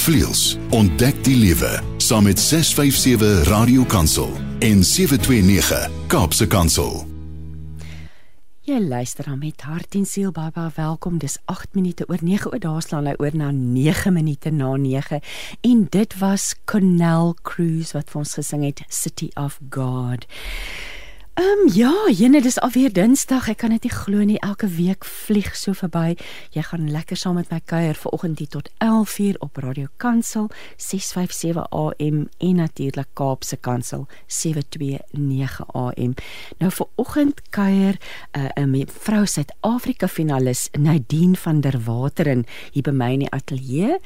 Vleuels. Ontdek die lewe saam met 657 Radio Kansel en 729 Kaapse Kansel. Jy luister dan met hart en siel baie baie welkom. Dis 8 minute oor 9 oor daar slaan hy oor na 9 minute na 9 en dit was Cornell Cruise wat vir ons gesing het City of God. Ehm um, ja, jene dis alweer Dinsdag. Ek kan dit nie glo nie. Elke week vlieg so verby. Jy gaan lekker saam met my kuier vanoggend hier tot 11:00 op Radio Kansel 657 AM en natuurlik Kaapse Kansel 729 AM. Nou vanoggend kuier 'n uh, 'n vrou Suid-Afrika finalis Nadine van der Wateren hier by my in die ateljee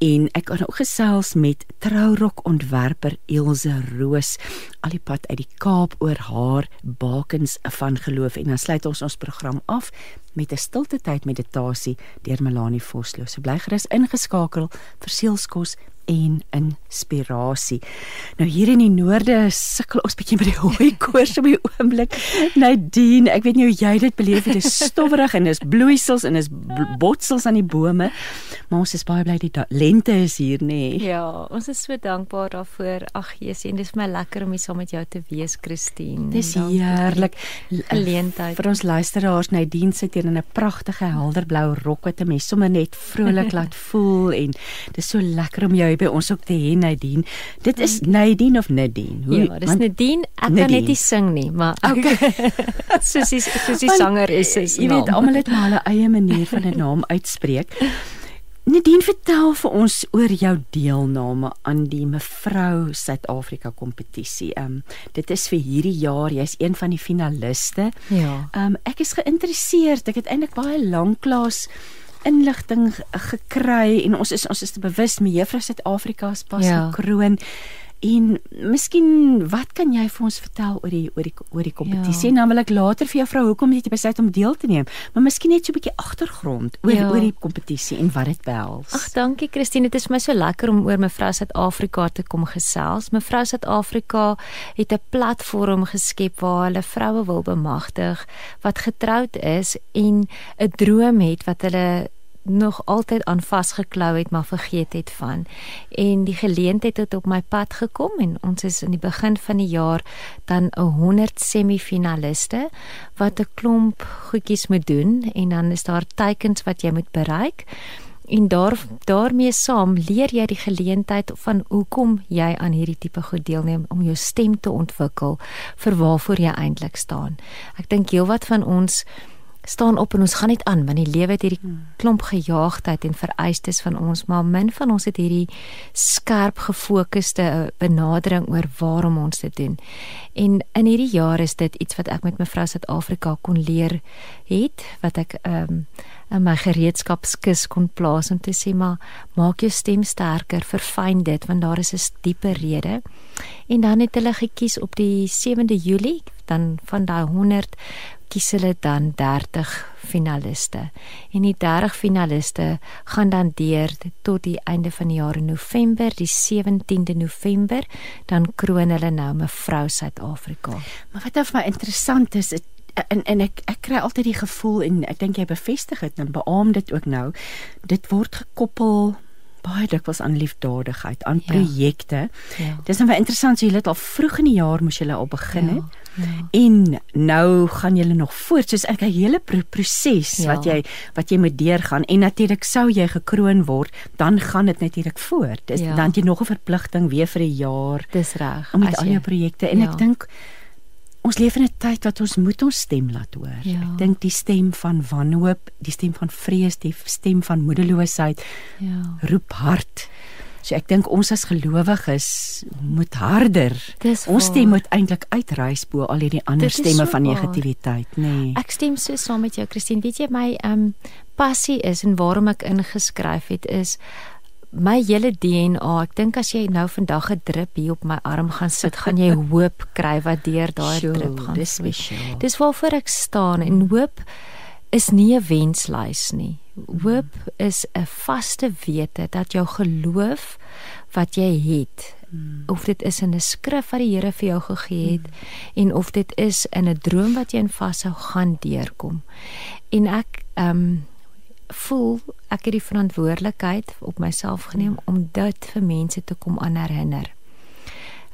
en ek gaan ook gesels met trourok ontwerper Ilse Roos al die pad uit die Kaap oor haar bakens van geloof en dan sluit ons ons program af met 'n stilte tyd meditasie deur Melanie Vosloo. So bly gerus ingeskakel vir sielskos en inspirasie. Nou hier in die noorde sukkel ons bietjie met die hooi koors op die oomblik. Nadine, ek weet nie hoe jy dit beleef het. Dit is stowwerig en dis bloeisels en dis botsels aan die bome. Maar ons is baie bly die lente is hier nê. Nee. Ja, ons is so dankbaar daarvoor. Ag Jesus, en dis vir my lekker om hier saam met jou te wees, Christine. Dis heerlik. Geleentheid vir ons luisteraars. Nadine sit hier in 'n pragtige helderblou rok wat 'n mens sommer net vrolik laat voel en dis so lekker om jou by ons ook te hê Nadine. Dit is Nadine of Nadine. Hoe, ja, dis Nadine. Ek Nadine. kan net nie sing nie, maar okay. soos die soos die sanger is is. Jy weet almal het maar hulle eie manier van 'n naam uitspreek. Nadine vertel vir ons oor jou deelname aan die mevrou Suid-Afrika kompetisie. Ehm um, dit is vir hierdie jaar, jy's een van die finaliste. Ja. Ehm um, ek is geïnteresseerd. Ek het eintlik baie lank lank inligting gekry en ons is ons is te bewus me juffrou Suid-Afrika is pas ja. gekroon. En miskien wat kan jy vir ons vertel oor die oor die oor die kompetisie? Ja. Nou wil ek later vir jou vra hoekom jy besluit om deel te neem, maar miskien net so 'n bietjie agtergrond oor ja. oor die kompetisie en wat dit behels. Ag, dankie Christine, dit is my so lekker om oor mevrou Suid-Afrika te kom gesels. Mevrou Suid-Afrika het 'n platform geskep waar hulle vroue wil bemagtig wat getroud is en 'n droom het wat hulle nog altyd aan vasgeklou het maar vergeet het van. En die geleentheid het op my pad gekom en ons is in die begin van die jaar dan 'n 100 semifinaliste wat 'n klomp goedjies moet doen en dan is daar teikens wat jy moet bereik. En daar daarmee saam leer jy die geleentheid van hoekom jy aan hierdie tipe goed deelneem om jou stem te ontwikkel vir waarvoor jy eintlik staan. Ek dink heelwat van ons staan op en ons gaan net aan want die lewe het hierdie hmm. klomp gejaagdheid en vereistes van ons maar min van ons het hierdie skerp gefokusde eh, benadering oor waarom ons dit doen. En in hierdie jaar is dit iets wat ek met mevrou Suid-Afrika kon leer het wat ek um, in my gereedskapskis kon plaas om te sê maar maak jou stem sterker, verfyn dit want daar is 'n diepe rede. En dan het hulle gekies op die 7de Julie dan van daai 100 kies hulle dan 30 finaliste. En die 30 finaliste gaan dan deur tot die einde van die jaar in November, die 17de November, dan kroon hulle nou mevrou Suid-Afrika. Maar wat nou vir my interessant is, het, en en ek ek kry altyd die gevoel en ek dink jy bevestig dit en beamoen dit ook nou, dit word gekoppel baie dikwels aan liefdadigheid, aan ja. projekte. Ja. Dis nou baie interessant, so jy het al vroeg in die jaar moes jy al begin het. Ja. En nou gaan julle nog voort soos 'n hele proses ja. wat jy wat jy moet deurgaan en natuurlik sou jy gekroon word, dan gaan dit natuurlik voort. Dis ja. dan jy nog 'n verpligting weer vir 'n jaar. Dis reg. Om met al jou projekte en ja. ek dink ons leef in 'n tyd wat ons moet ons stem laat hoor. Ja. Ek dink die stem van wanhoop, die stem van vrees, die stem van moedeloosheid. Ja. Roep hard. So ek dink ons as gelowiges moet harder. Ons stem moet eintlik uitreis bo al hierdie ander stemme so van negativiteit, nê. Nee. Ek stem so saam met jou Christine. Weet jy my ehm um, passie is en waarom ek ingeskryf het is my hele DNA. Ek dink as jy nou vandag 'n drip hier op my arm gaan sit, gaan jy hoop kry wat deur daai drip gaan. Dis spesiaal. Dis waarvoor ek staan en hoop is nie 'n wenslys nie. Hoop is 'n vaste wete dat jou geloof wat jy het, hmm. of dit is in 'n skrif wat die Here vir jou gegee het hmm. en of dit is in 'n droom wat jy in vashou gaan deurkom. En ek ehm um, voel ek het die verantwoordelikheid op myself geneem om dit vir mense te kom aan herinner.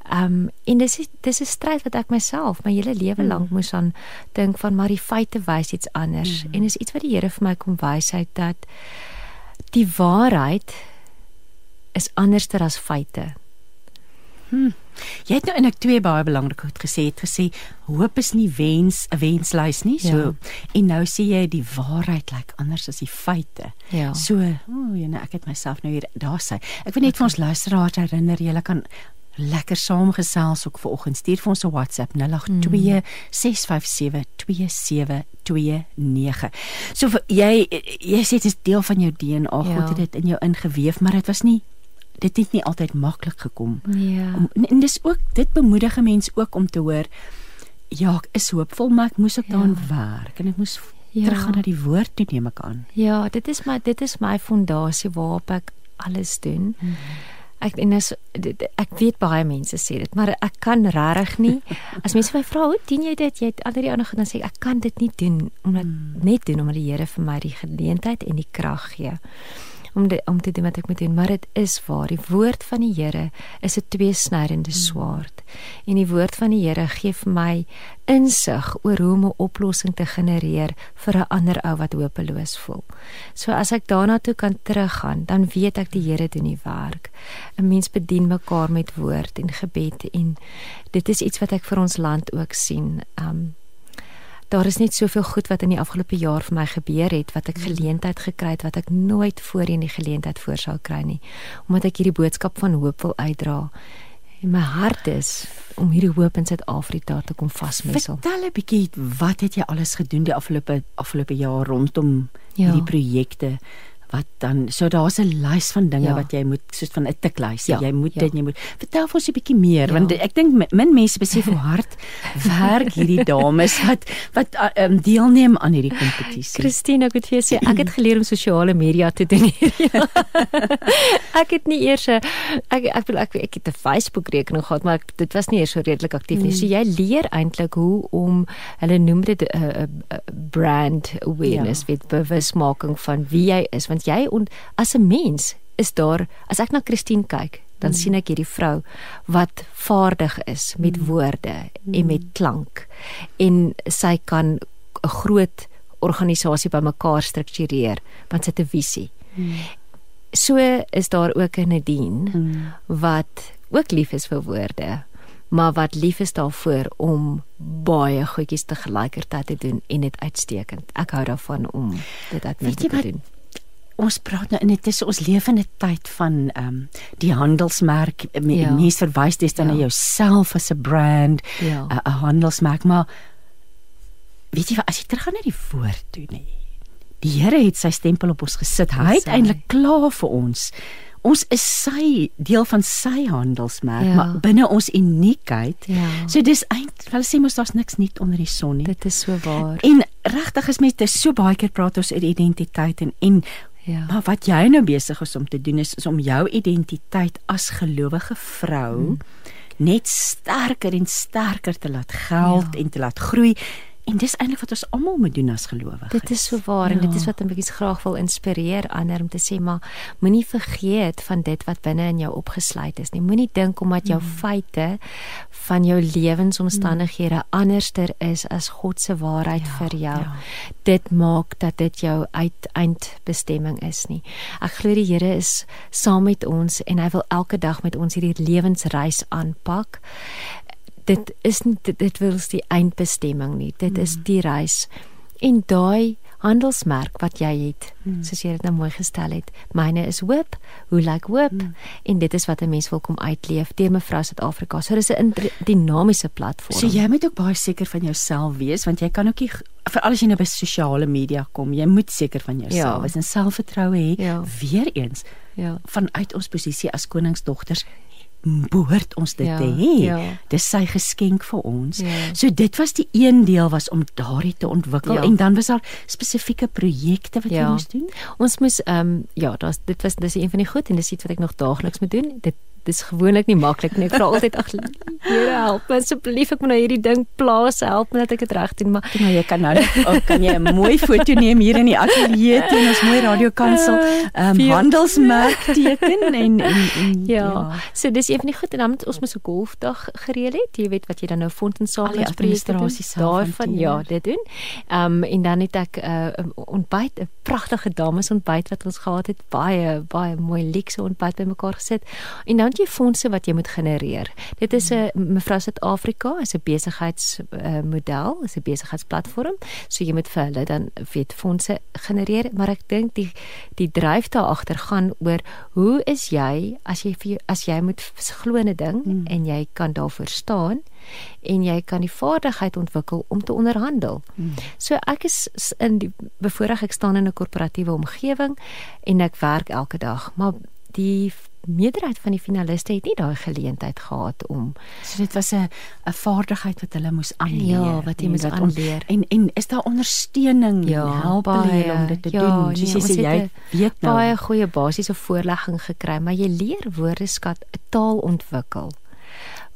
Ehm um, en dis dis 'n stryd wat ek myself my hele lewe mm. lank moes aan dink van maar die feite wys iets anders mm. en is iets wat die Here vir my kom wys uit dat die waarheid is anderster as feite. Hm. Jy het nou in ek twee baie belangrike goed gesê. Het gesê hoop is nie wens 'n wenslys nie. So ja. en nou sê jy die waarheid lyk like anders as die feite. Ja. So, o, oh, jy nou ek het myself nou hier daar sê. Ek wil net okay. vir ons luisteraars herinner, jy kan lekker saamgesels ook vanoggend. Stuur vir ons 'n WhatsApp 082 657 2729. So jy jy sê dit is deel van jou DNA. Ja. God het dit in jou ingeweef, maar dit was nie dit het nie altyd maklik gekom. Ja. Om, en, en dis ook dit bemoedig mense ook om te hoor ja, ek is hoopvol, maar ek moes ook ja. daaraan werk en ek moes ja. teruggaan na die woord toe neem ek aan. Ja, dit is my dit is my fondasie waarop ek alles doen. Hmm. Ek en as ek weet baie mense sê dit, maar ek kan regtig nie. As mense my vra, "Hoe doen jy dit?" Jy het al die ander goed dan sê ek, ek kan dit nie doen omdat hmm. net doen omdat die Here vir my die geleentheid en die krag gee om de, om te doen wat ek moet doen, maar dit is waar. Die woord van die Here is 'n tweesnydende hmm. swaard. En die woord van die Here gee vir my insig oor hoe om 'n oplossing te genereer vir 'n ander ou wat hopeloos voel. So as ek daarna toe kan teruggaan, dan weet ek die Here doen die werk. 'n Mens bedien mekaar met woord en gebed en dit is iets wat ek vir ons land ook sien. Um daar is net soveel goed wat in die afgelope jaar vir my gebeur het wat ek mm. geleentheid gekry het wat ek nooit voorheen die geleentheid voor sou kry nie omdat ek hierdie boodskap van hoop wil uitdra en my hart is om hierdie hoop in Suid-Afrika te kom vasmessel. Vertel 'n bietjie wat het jy alles gedoen die afgelope afgelope jaar rondom ja. hierdie projekte? Wat dan so daar's 'n lys van dinge ja. wat jy moet soos van 'n tiklys ja. jy moet ja. dit jy moet vertel vir ons 'n bietjie meer ja. want ek dink min mense besef hoe hard werk hierdie dames wat wat um, deelneem aan hierdie kompetisie Christine ek moet vir jou sê ek het geleer om sosiale media te doen hier ek het nie eers 'n ek ek wil ek, ek het 'n Facebook rekening gehad maar ek, dit was nie eers so redelik aktief nie mm. so jy leer eintlik hoe om hulle noem dit 'n brand awareness ja. met bewusmaking van wie jy is want want jy on, as 'n mens is daar as ek na Christine kyk dan mm. sien ek hierdie vrou wat vaardig is met mm. woorde en met klank en sy kan 'n groot organisasie bymekaar struktureer want sy het 'n visie. Mm. So is daar ook 'n Nadine mm. wat ook lief is vir woorde maar wat lief is daarvoor om baie goedjies te gelykertyd te doen en dit uitstekend. Ek hou daarvan om dit uit te doen ons praat nou in dit is ons lewende tyd van ehm um, die handelsmerk ja. mense verwys dit dan ja. na jouself as 'n brand 'n ja. handelsmerk maar weet jy as jy terug gaan na die woord toe nê die Here het sy stempel op ons gesit hy het eintlik klaar vir ons ons is sy deel van sy handelsmerk ja. maar binne ons uniekheid ja. so dis eintlik hulle sê mos daar's niks nuut onder die son nie dit is so waar en regtig is met so baie keer praat ons oor identiteit en en Ja. Maar wat jy nou besig is om te doen is, is om jou identiteit as gelowige vrou hmm. net sterker en sterker te laat geld ja. en te laat groei En dis eintlik wat ons almal moet doen as gelowiges. Dit is so waar ja. en dit is wat 'n bietjie graag wil inspireer ander om te sê maar moenie vergeet van dit wat binne in jou opgesluit is nie. Moenie dink omdat jou mm. feite van jou lewensomstandighede mm. anderster is as God se waarheid ja, vir jou. Ja. Dit maak dat dit jou uiteindebestemming is nie. Ek glo die Here is saam met ons en hy wil elke dag met ons hierdie lewensreis aanpak dit is nie dit, dit wils die eindbestemming nie. Dit mm. is die reis. En daai handelsmerk wat jy het, mm. soos jy dit nou mooi gestel het, myne is hoop, hoe lyk like hoop? Mm. En dit is wat 'n mens wil kom uitleef deur mevrou Suid-Afrika. So dis 'n dinamiese platform. So jy moet ook baie seker van jouself wees want jy kan ook nie vir alles jy nou by sosiale media kom, jy moet seker van jouself ja. wees en selfvertroue hê. Ja. Weereens ja. vanuit ons posisie as koningsdogters behoort ons dit ja, te hê. Ja. Dis sy geskenk vir ons. Ja. So dit was die een deel was om daardie te ontwikkel ja. en dan was daar spesifieke projekte wat ja. jy moes doen. Ons moes ehm um, ja, daar's dit was dis een van die goed en dis iets wat ek nog daagliks moet doen. Dit dis gewoonlik nie maklik nie. Ek vra altyd ag Here help my asseblief ek moet nou hierdie ding plaas help net ek dit reg doen. Maar nou jy kan nou ook kan jy 'n mooi foto neem hier in die ateljee teen ons mooi radiokansel um, handelsmerk teken en en, en ja. ja. So dis een van die goed en dan moet ons mos 'n golfdag gereël het. Jy weet wat jy dan nou fond en samestrasies daarvan ja. dit doen. Um, en dan het ek 'n uh, ontbyt 'n pragtige dames ontbyt wat ons gehad het. Baie baie mooi luxe ontbyt bymekaar gesit. En dan het jy fondse wat jy moet genereer dit is 'n mevrou Suid-Afrika is 'n besigheidsmodel, uh, is 'n besigheidsplatform. So jy moet vir hulle dan weet fondse genereer, maar ek dink die die dryf daar agter gaan oor hoe is jy as jy vir as jy moet glo 'n ding hmm. en jy kan daarvoor staan en jy kan die vaardigheid ontwikkel om te onderhandel. Hmm. So ek is in die bevoorreg ek staan in 'n korporatiewe omgewing en ek werk elke dag, maar die meerderheid van die finaliste het nie daai geleentheid gehad om so dit was 'n 'n vaardigheid wat hulle moes aanleer. Ja wat jy moet aanleer. en en is daar ondersteuning ja, help hulle om dit te ja, doen? nee, soos jy sê jy weet nou. baie goeie basiese voorlegging gekry maar jy leer woordeskat 'n taal ontwikkel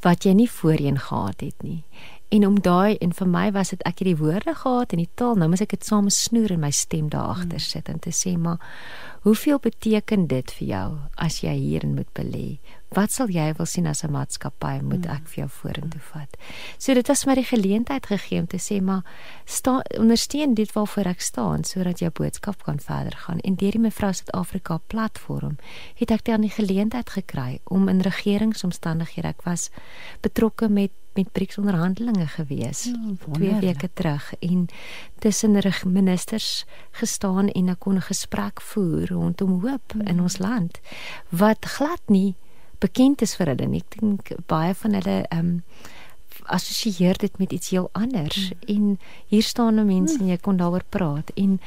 wat jy nie voorheen gehad het nie en om daai en vir my was dit ek het die woorde gehad en die taal nou moet ek dit saam snoer in my stem daar agter hmm. sit en te sê maar Hoeveel beteken dit vir jou as jy hierin moet belê? Wat sal jy wil sien as 'n maatskappy moet ek vir jou vorentoe vat? So dit was my die geleentheid gegee om te sê maar staan ondersteun dit waarvoor ek staan sodat jou boodskap kan verder gaan. En deur die mevrou Suid-Afrika platform het ek dan die geleentheid gekry om in regeringsomstandighede ek was betrokke met met BRICS onderhandelinge gewees ja, twee weke terug en tussen ministers gestaan en ek kon 'n gesprek voer rondom hoop mm. in ons land wat glad nie bekend is vir hulle nie. Ek dink baie van hulle ehm um, assosieer dit met iets heel anders mm. en hier staan 'n mens mm. en jy kon daaroor praat en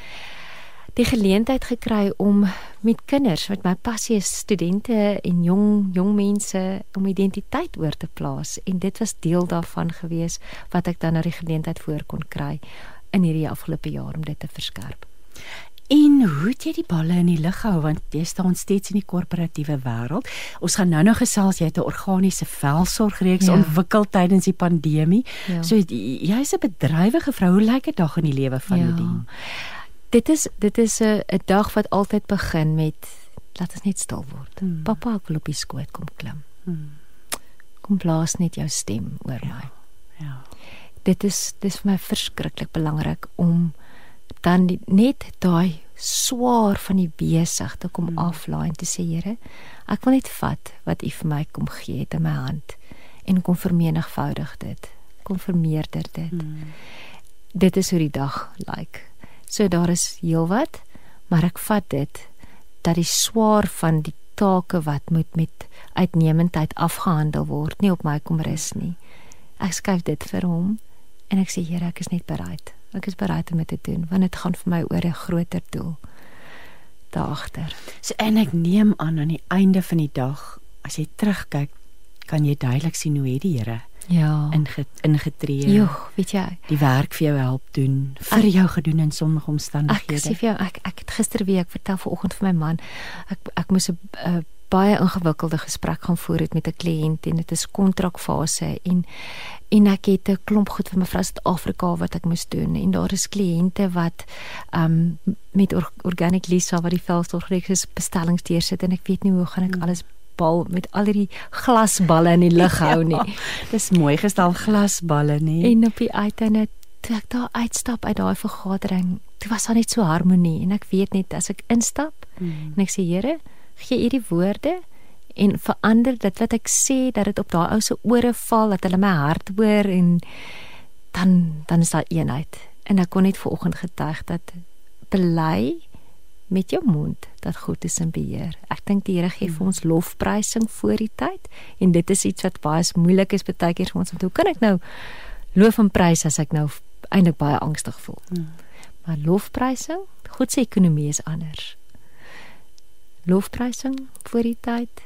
die geleentheid gekry om met kinders wat my passie is studente en jong jong mense om identiteit oor te plaas en dit was deel daarvan gewees wat ek dan na die geleentheid voor kon kry in hierdie afgelope jaar om dit te verskerp. En hoe het jy die balle in die lug gehou want jy staan steeds in die korporatiewe wêreld. Ons gaan nou nou gesels jy het 'n organiese velsorgreeks ja. ontwikkel tydens die pandemie. Ja. So jy's 'n bedrywige vrou. Hoe lyk dit dag in die lewe van ja. die? Dit is dit is 'n 'n dag wat altyd begin met laat ons net stil word. Hmm. Pappa, ek wil op die skoot kom klim. Hmm. Kom blaas net jou stem oor ja. my. Ja. Dit is dis vir my verskriklik belangrik om dan die, net daai swaar van die besig te kom hmm. aflaai en te sê Here, ek wil net vat wat U vir my kom gee het in my hand en kom vermenigvoudig dit. Kom vermeerder dit. Hmm. Dit is hoe die dag lyk. Like. So daar is heelwat, maar ek vat dit dat die swaar van die take wat moet met uitnemendheid afgehandel word nie op my kom rus nie. Ek skryf dit vir hom en ek sê Here, ek is net bereid. Ek is bereid om dit te doen want dit gaan vir my oor 'n groter doel daagter. So en ek neem aan aan die einde van die dag as jy terugkyk, kan jy duidelik sien hoe het die Here ja inge, ingetree. Joh, weet jy, die werk vir jou help doen, vir ek, jou gedoen in sommige omstandighede. Ek sê vir jou, ek ek het gister weer ek vertel vanoggend vir my man, ek ek moes 'n uh, baie ingewikkelde gesprek gaan voer het met 'n kliënt en dit is kontrakfase en en ek het 'n klomp goed vir mevrou Suid-Afrika wat ek moes doen en daar is kliënte wat um met or, organic Lisa wat die velsorgreeks bestellings deursit en ek weet nie hoe gaan ek hmm. alles bal met al hierdie glasballe in die lug hou nie. Ja, dis mooi gestel glasballe nie. En op die uiteinde toe ek daar uitstap uit daai vergadering, toe was daar net so harmonie en ek weet net as ek instap hmm. en ek sê Here, gee U die woorde en verander dit wat ek sê dat dit op daai ou se ore val dat hulle my hart hoor en dan dan is daar eenheid. En ek kon net vanoggend getuig dat bely met jou mond dat God is in beheer. Ek dink die Here gee vir ons lofprysing voor die tyd en dit is iets wat baie moeilik is baie keer vir ons om hoe kan ek nou loof en prys as ek nou eintlik baie angstig voel. Hmm. Maar lofprysing, God se ekonomie is anders. Lofprysing voor die tyd.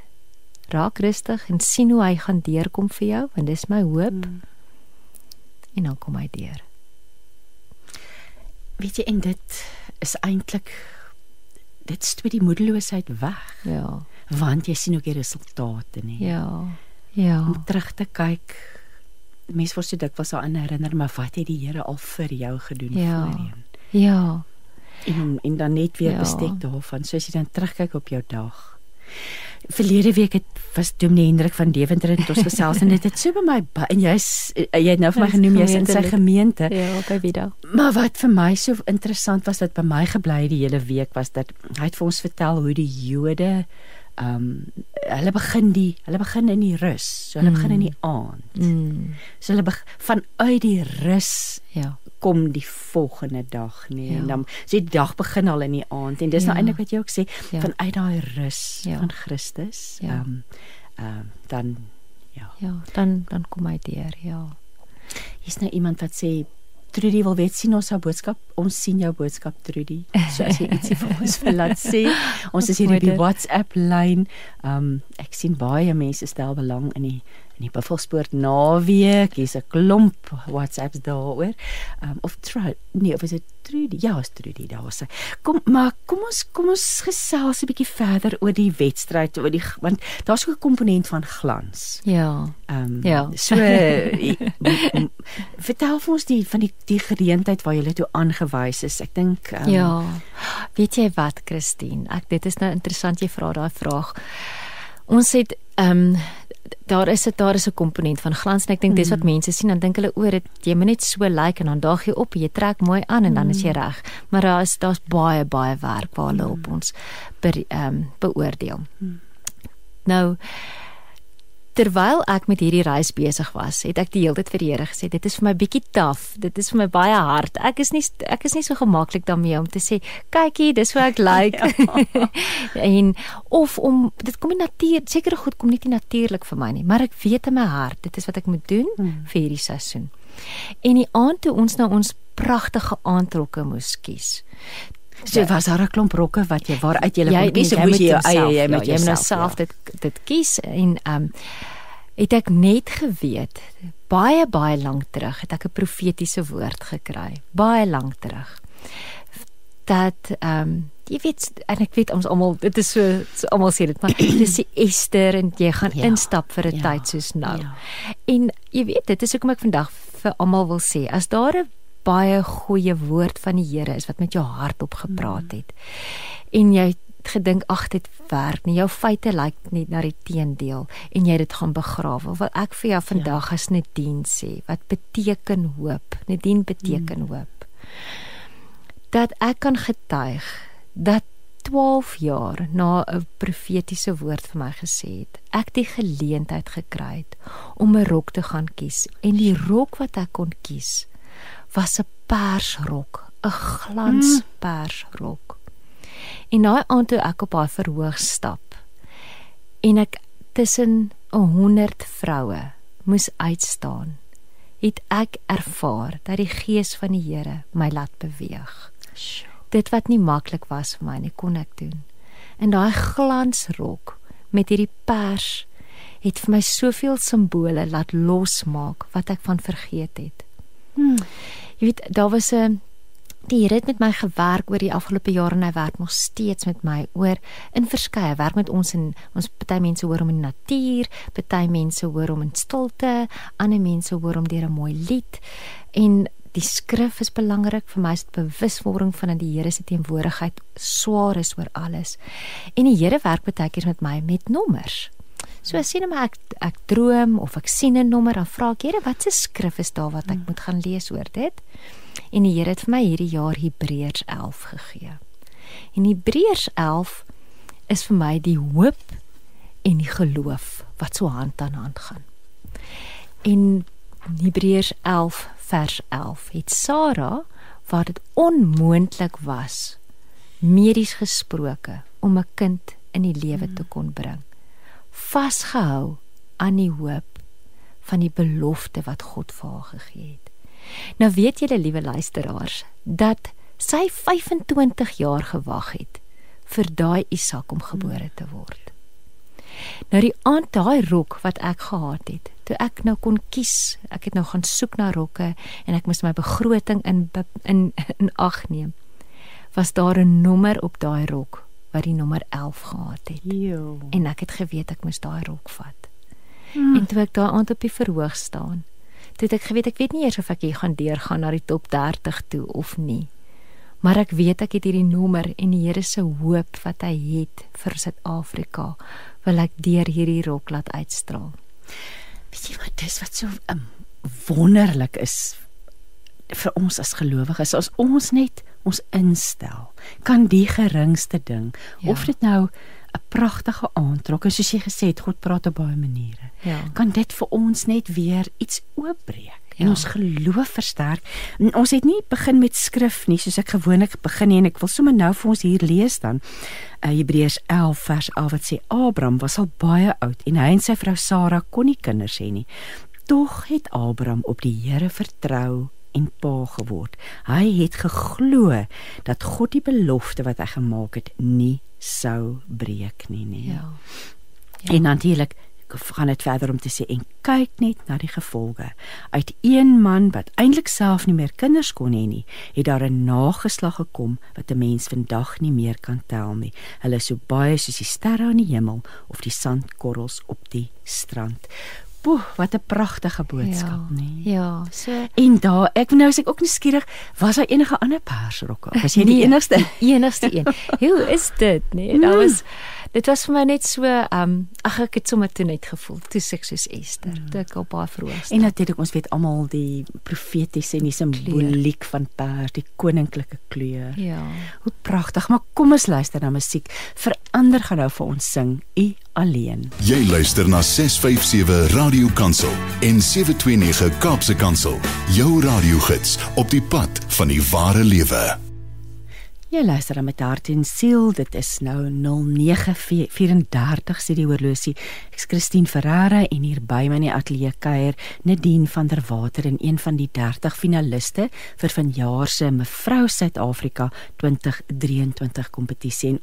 Raak rustig en sien hoe hy gaan deurkom vir jou want dis my hoop. Hmm. En dan kom hy deur. Weet jy en dit is eintlik dit stoot die moedeloosheid weg. Ja. want jy sien ook die resultate nie. Ja. Ja. Om terug te kyk. Mense word so dikwels daaraan herinner, maar wat het die Here al vir jou gedoen Ja. voorheen? Ja. En en dan net weer Ja. bestek daarvan, soos jy dan terugkyk op jou dag. Verlede week het was Dominee Hendrik van Deventer het ons gesels en dit het so by my en jy's jy het nou vir my genoem jy's in sy gemeente. Ja, by Vida. Maar wat vir my so interessant was wat by my gebly het die hele week was dat hy het vir ons vertel hoe die Jode ehm um, hulle begin die hulle begin in die rus. So hulle mm. begin in die aand. Mm. So hulle beg, vanuit die rus Ja. kom die volgende dag nie Ja. en dan so die dag begin al in die aand en dis nou Ja. eintlik wat jy ook sê Ja. vanuit daai rus Ja. van Christus Ja. ehm ehm dan ja Ja, dan dan kom hy deur, ja. hier's nou iemand wat sê Trudy wil weet sien ons jou boodskap? Ons sien jou boodskap Trudy. So as jy ietsie vir ons wil laat sê ons is hier op die. WhatsApp lyn. Ehm ek sien baie mense stel belang in die in die Buffelspoort naweek hier's 'n klomp WhatsApps daaroor ehm of try nee of is dit Trudy ja is Trudy daar sê kom maar kom ons kom ons gesels 'n bietjie verder oor die wedstryd oor die want daar's ook 'n komponent van glans Ja. Ehm Ja. so vertel vir ons die van die die geleentheid waar jy toe aangewys is. Ek dink um, Ja. Weet jy wat, Christine? Ek dit is nou interessant jy vra daai vraag. Ons het ehm um, daar is dit daar is 'n komponent van glans en ek dink dis wat mense sien dan dink hulle oor dit jy moet net so lyk like, en dan daag jy op, jy trek mooi aan en dan is jy reg. Maar daar is daar's baie baie werk waar hulle op ons ehm um, beoordeel. Nou terwyl ek met hierdie reis besig was, het ek die hele tyd vir die Here gesê, dit is vir my bietjie taaf. Dit is vir my baie hard. Ek is nie ek is nie so gemaklik daarmee om te sê, kyk hier, dis hoe ek lyk. en of om dit kom nie natuur, sekere goed kom nie natuurlik vir my nie, maar ek weet in my hart, dit is wat ek moet doen Hmm. vir hierdie seisoen. En die aand toe ons nou ons pragtige aandrokke moes kies. So was daar 'n klomp rokke wat jy waaruit jy kon kies of moes moet jy jou jouself, eie jy ja, met jy moet nou jouself self dit dit kies en ehm um, het ek net geweet baie baie lank terug het ek 'n profetiese woord gekry baie lank terug dat ehm um, jy weet en ek weet ons almal dit is so, so almal sê dit maar dis die Ester en jy gaan Ja, instap vir 'n ja, tyd soos nou. ja. en jy weet dit is hoekom ek vandag vir almal wil sê as daar 'n baie goeie woord van die Here is wat met jou hart op gepraat het. En jy gedink ag dit werk nie. Jou feite lyk net na die teendeel en jy dit gaan begrawe. Wat ek vir jou vandag ja. as Nadine sê wat beteken hoop? Nadine beteken hmm. hoop. Dat ek kan getuig dat 12 jaar na 'n profetiese woord vir my gesê het ek die geleentheid gekry het om 'n rok te gaan kies en die rok wat ek kon kies was 'n persrok 'n glanspersrok en daai aand toe ek op haar verhoog stap en ek tussen 'n 100 vroue moes uitstaan het ek ervaar dat die gees van die Here my laat beweeg dit wat nie maklik was vir my nie kon ek doen. En daai glansrok met hierdie pers het vir my soveel simbole laat losmaak wat ek van vergeet het. Hmm. Jy weet, daar was 'n die Here het met my gewerk oor die afgelope jare en hy werk nog steeds met my oor in verskeie werk met ons en ons party mense hoor om in die natuur, party mense hoor om in stilte, ander mense hoor om deur 'n mooi lied en die skrif is belangrik vir my is dit bewuswording van dat die Here se teenwoordigheid swaar is oor alles. En die Here werk baie keer met my met nommers. So as sien maar ek ek droom of ek sien 'n nommer dan vra ek Here wat se skrif is daar wat ek moet gaan lees oor dit? En die Here het vir my hierdie jaar Hebreërs 11 gegee. En Hebreërs 11 is vir my die hoop en die geloof wat so hand aan hand gaan. En Hebreërs 11 vers 11 het Sara waar dit onmoontlik was medies gesproke om 'n kind in die lewe te kon bring vasgehou aan die hoop van die belofte wat God vir haar gegee het. Nou weet julle liewe luisteraars dat sy 25 jaar gewag het vir daai Isak om gebore te word. Nou die aand daai rok wat ek gehad het, toe ek nou kon kies, ek het nou gaan soek na rokke en ek moes my begroting in in in ag neem. Was daar 'n nommer op daai rok wat die nommer 11 gehad het. Jo. En ek het geweet ek moes daai rok vat. Hmm. En toe ek daar aan op die verhoog staan, toe het ek geweet ek weet nie eers of ek hier gaan deurgaan na die top 30 toe of nie. Maar ek weet ek het hierdie nommer en die Here se hoop wat hy het vir Suid-Afrika, wil ek deur hierdie rok laat uitstraal. Weet jy wat dis wat so um, wonderlik is vir ons as gelowiges as ons net ons instel kan die geringste ding ja. of dit nou 'n pragtige aantrek is soos jy gesê het God praat op baie maniere Ja. kan dit vir ons net weer iets oopbreek en Ja. ons geloof versterk. En ons het nie begin met skrif nie soos ek gewoonlik begin nie en ek wil sommer nou vir ons hier lees dan uh, Hebreërs 11 vers 11 wat sê Abraham was al baie oud en hy en sy vrou Sara kon nie kinders hê nie. Tog het Abraham op die Here vertrou en pa geword. Hy het geglo dat God die belofte wat hy gemaak het nie sou breek nie, nee. Ja. Ja. En natuurlik gaan dit verder om te sê en kyk net na die gevolge. Uit een man wat eintlik self nie meer kinders kon hê nie, het daar 'n nageslag gekom wat 'n mens vandag nie meer kan tel nie. Hulle is so baie soos die sterre aan die hemel of die sandkorrels op die strand. Poeh, wat 'n pragtige boodskap, ja. nee. Ja, so En daar, ek nou is ek ook nuuskierig, was daar enige ander persrokke? Was jy die Nee, enigste? die enigste een. Hoe is dit, nee? Dit was dit was vir my net so um ag ek het sommer toe net gevoel toe ek soos Esther, toe ek op baie verhoog En natuurlik ons weet almal die profetiese en die simboliek van pers, die koninklike kleur. Ja. Hoe pragtig, maar kom ons luister na musiek. Verander gaan nou vir ons sing U alleen. Jy luister na 657 Radio Kansel en 729 Kaapse Kansel. Jou radiogids op die pad van die ware lewe. Jy luister dan met hart en siel. Dit is nou 09:34 sê die horlosie. Ek's Christine Ferreira en hier by my in die ateljee kuier Nadine van der Water en een van die 30 finaliste vir vanjaar se Mevrou Suid-Afrika 2023 kompetisie. En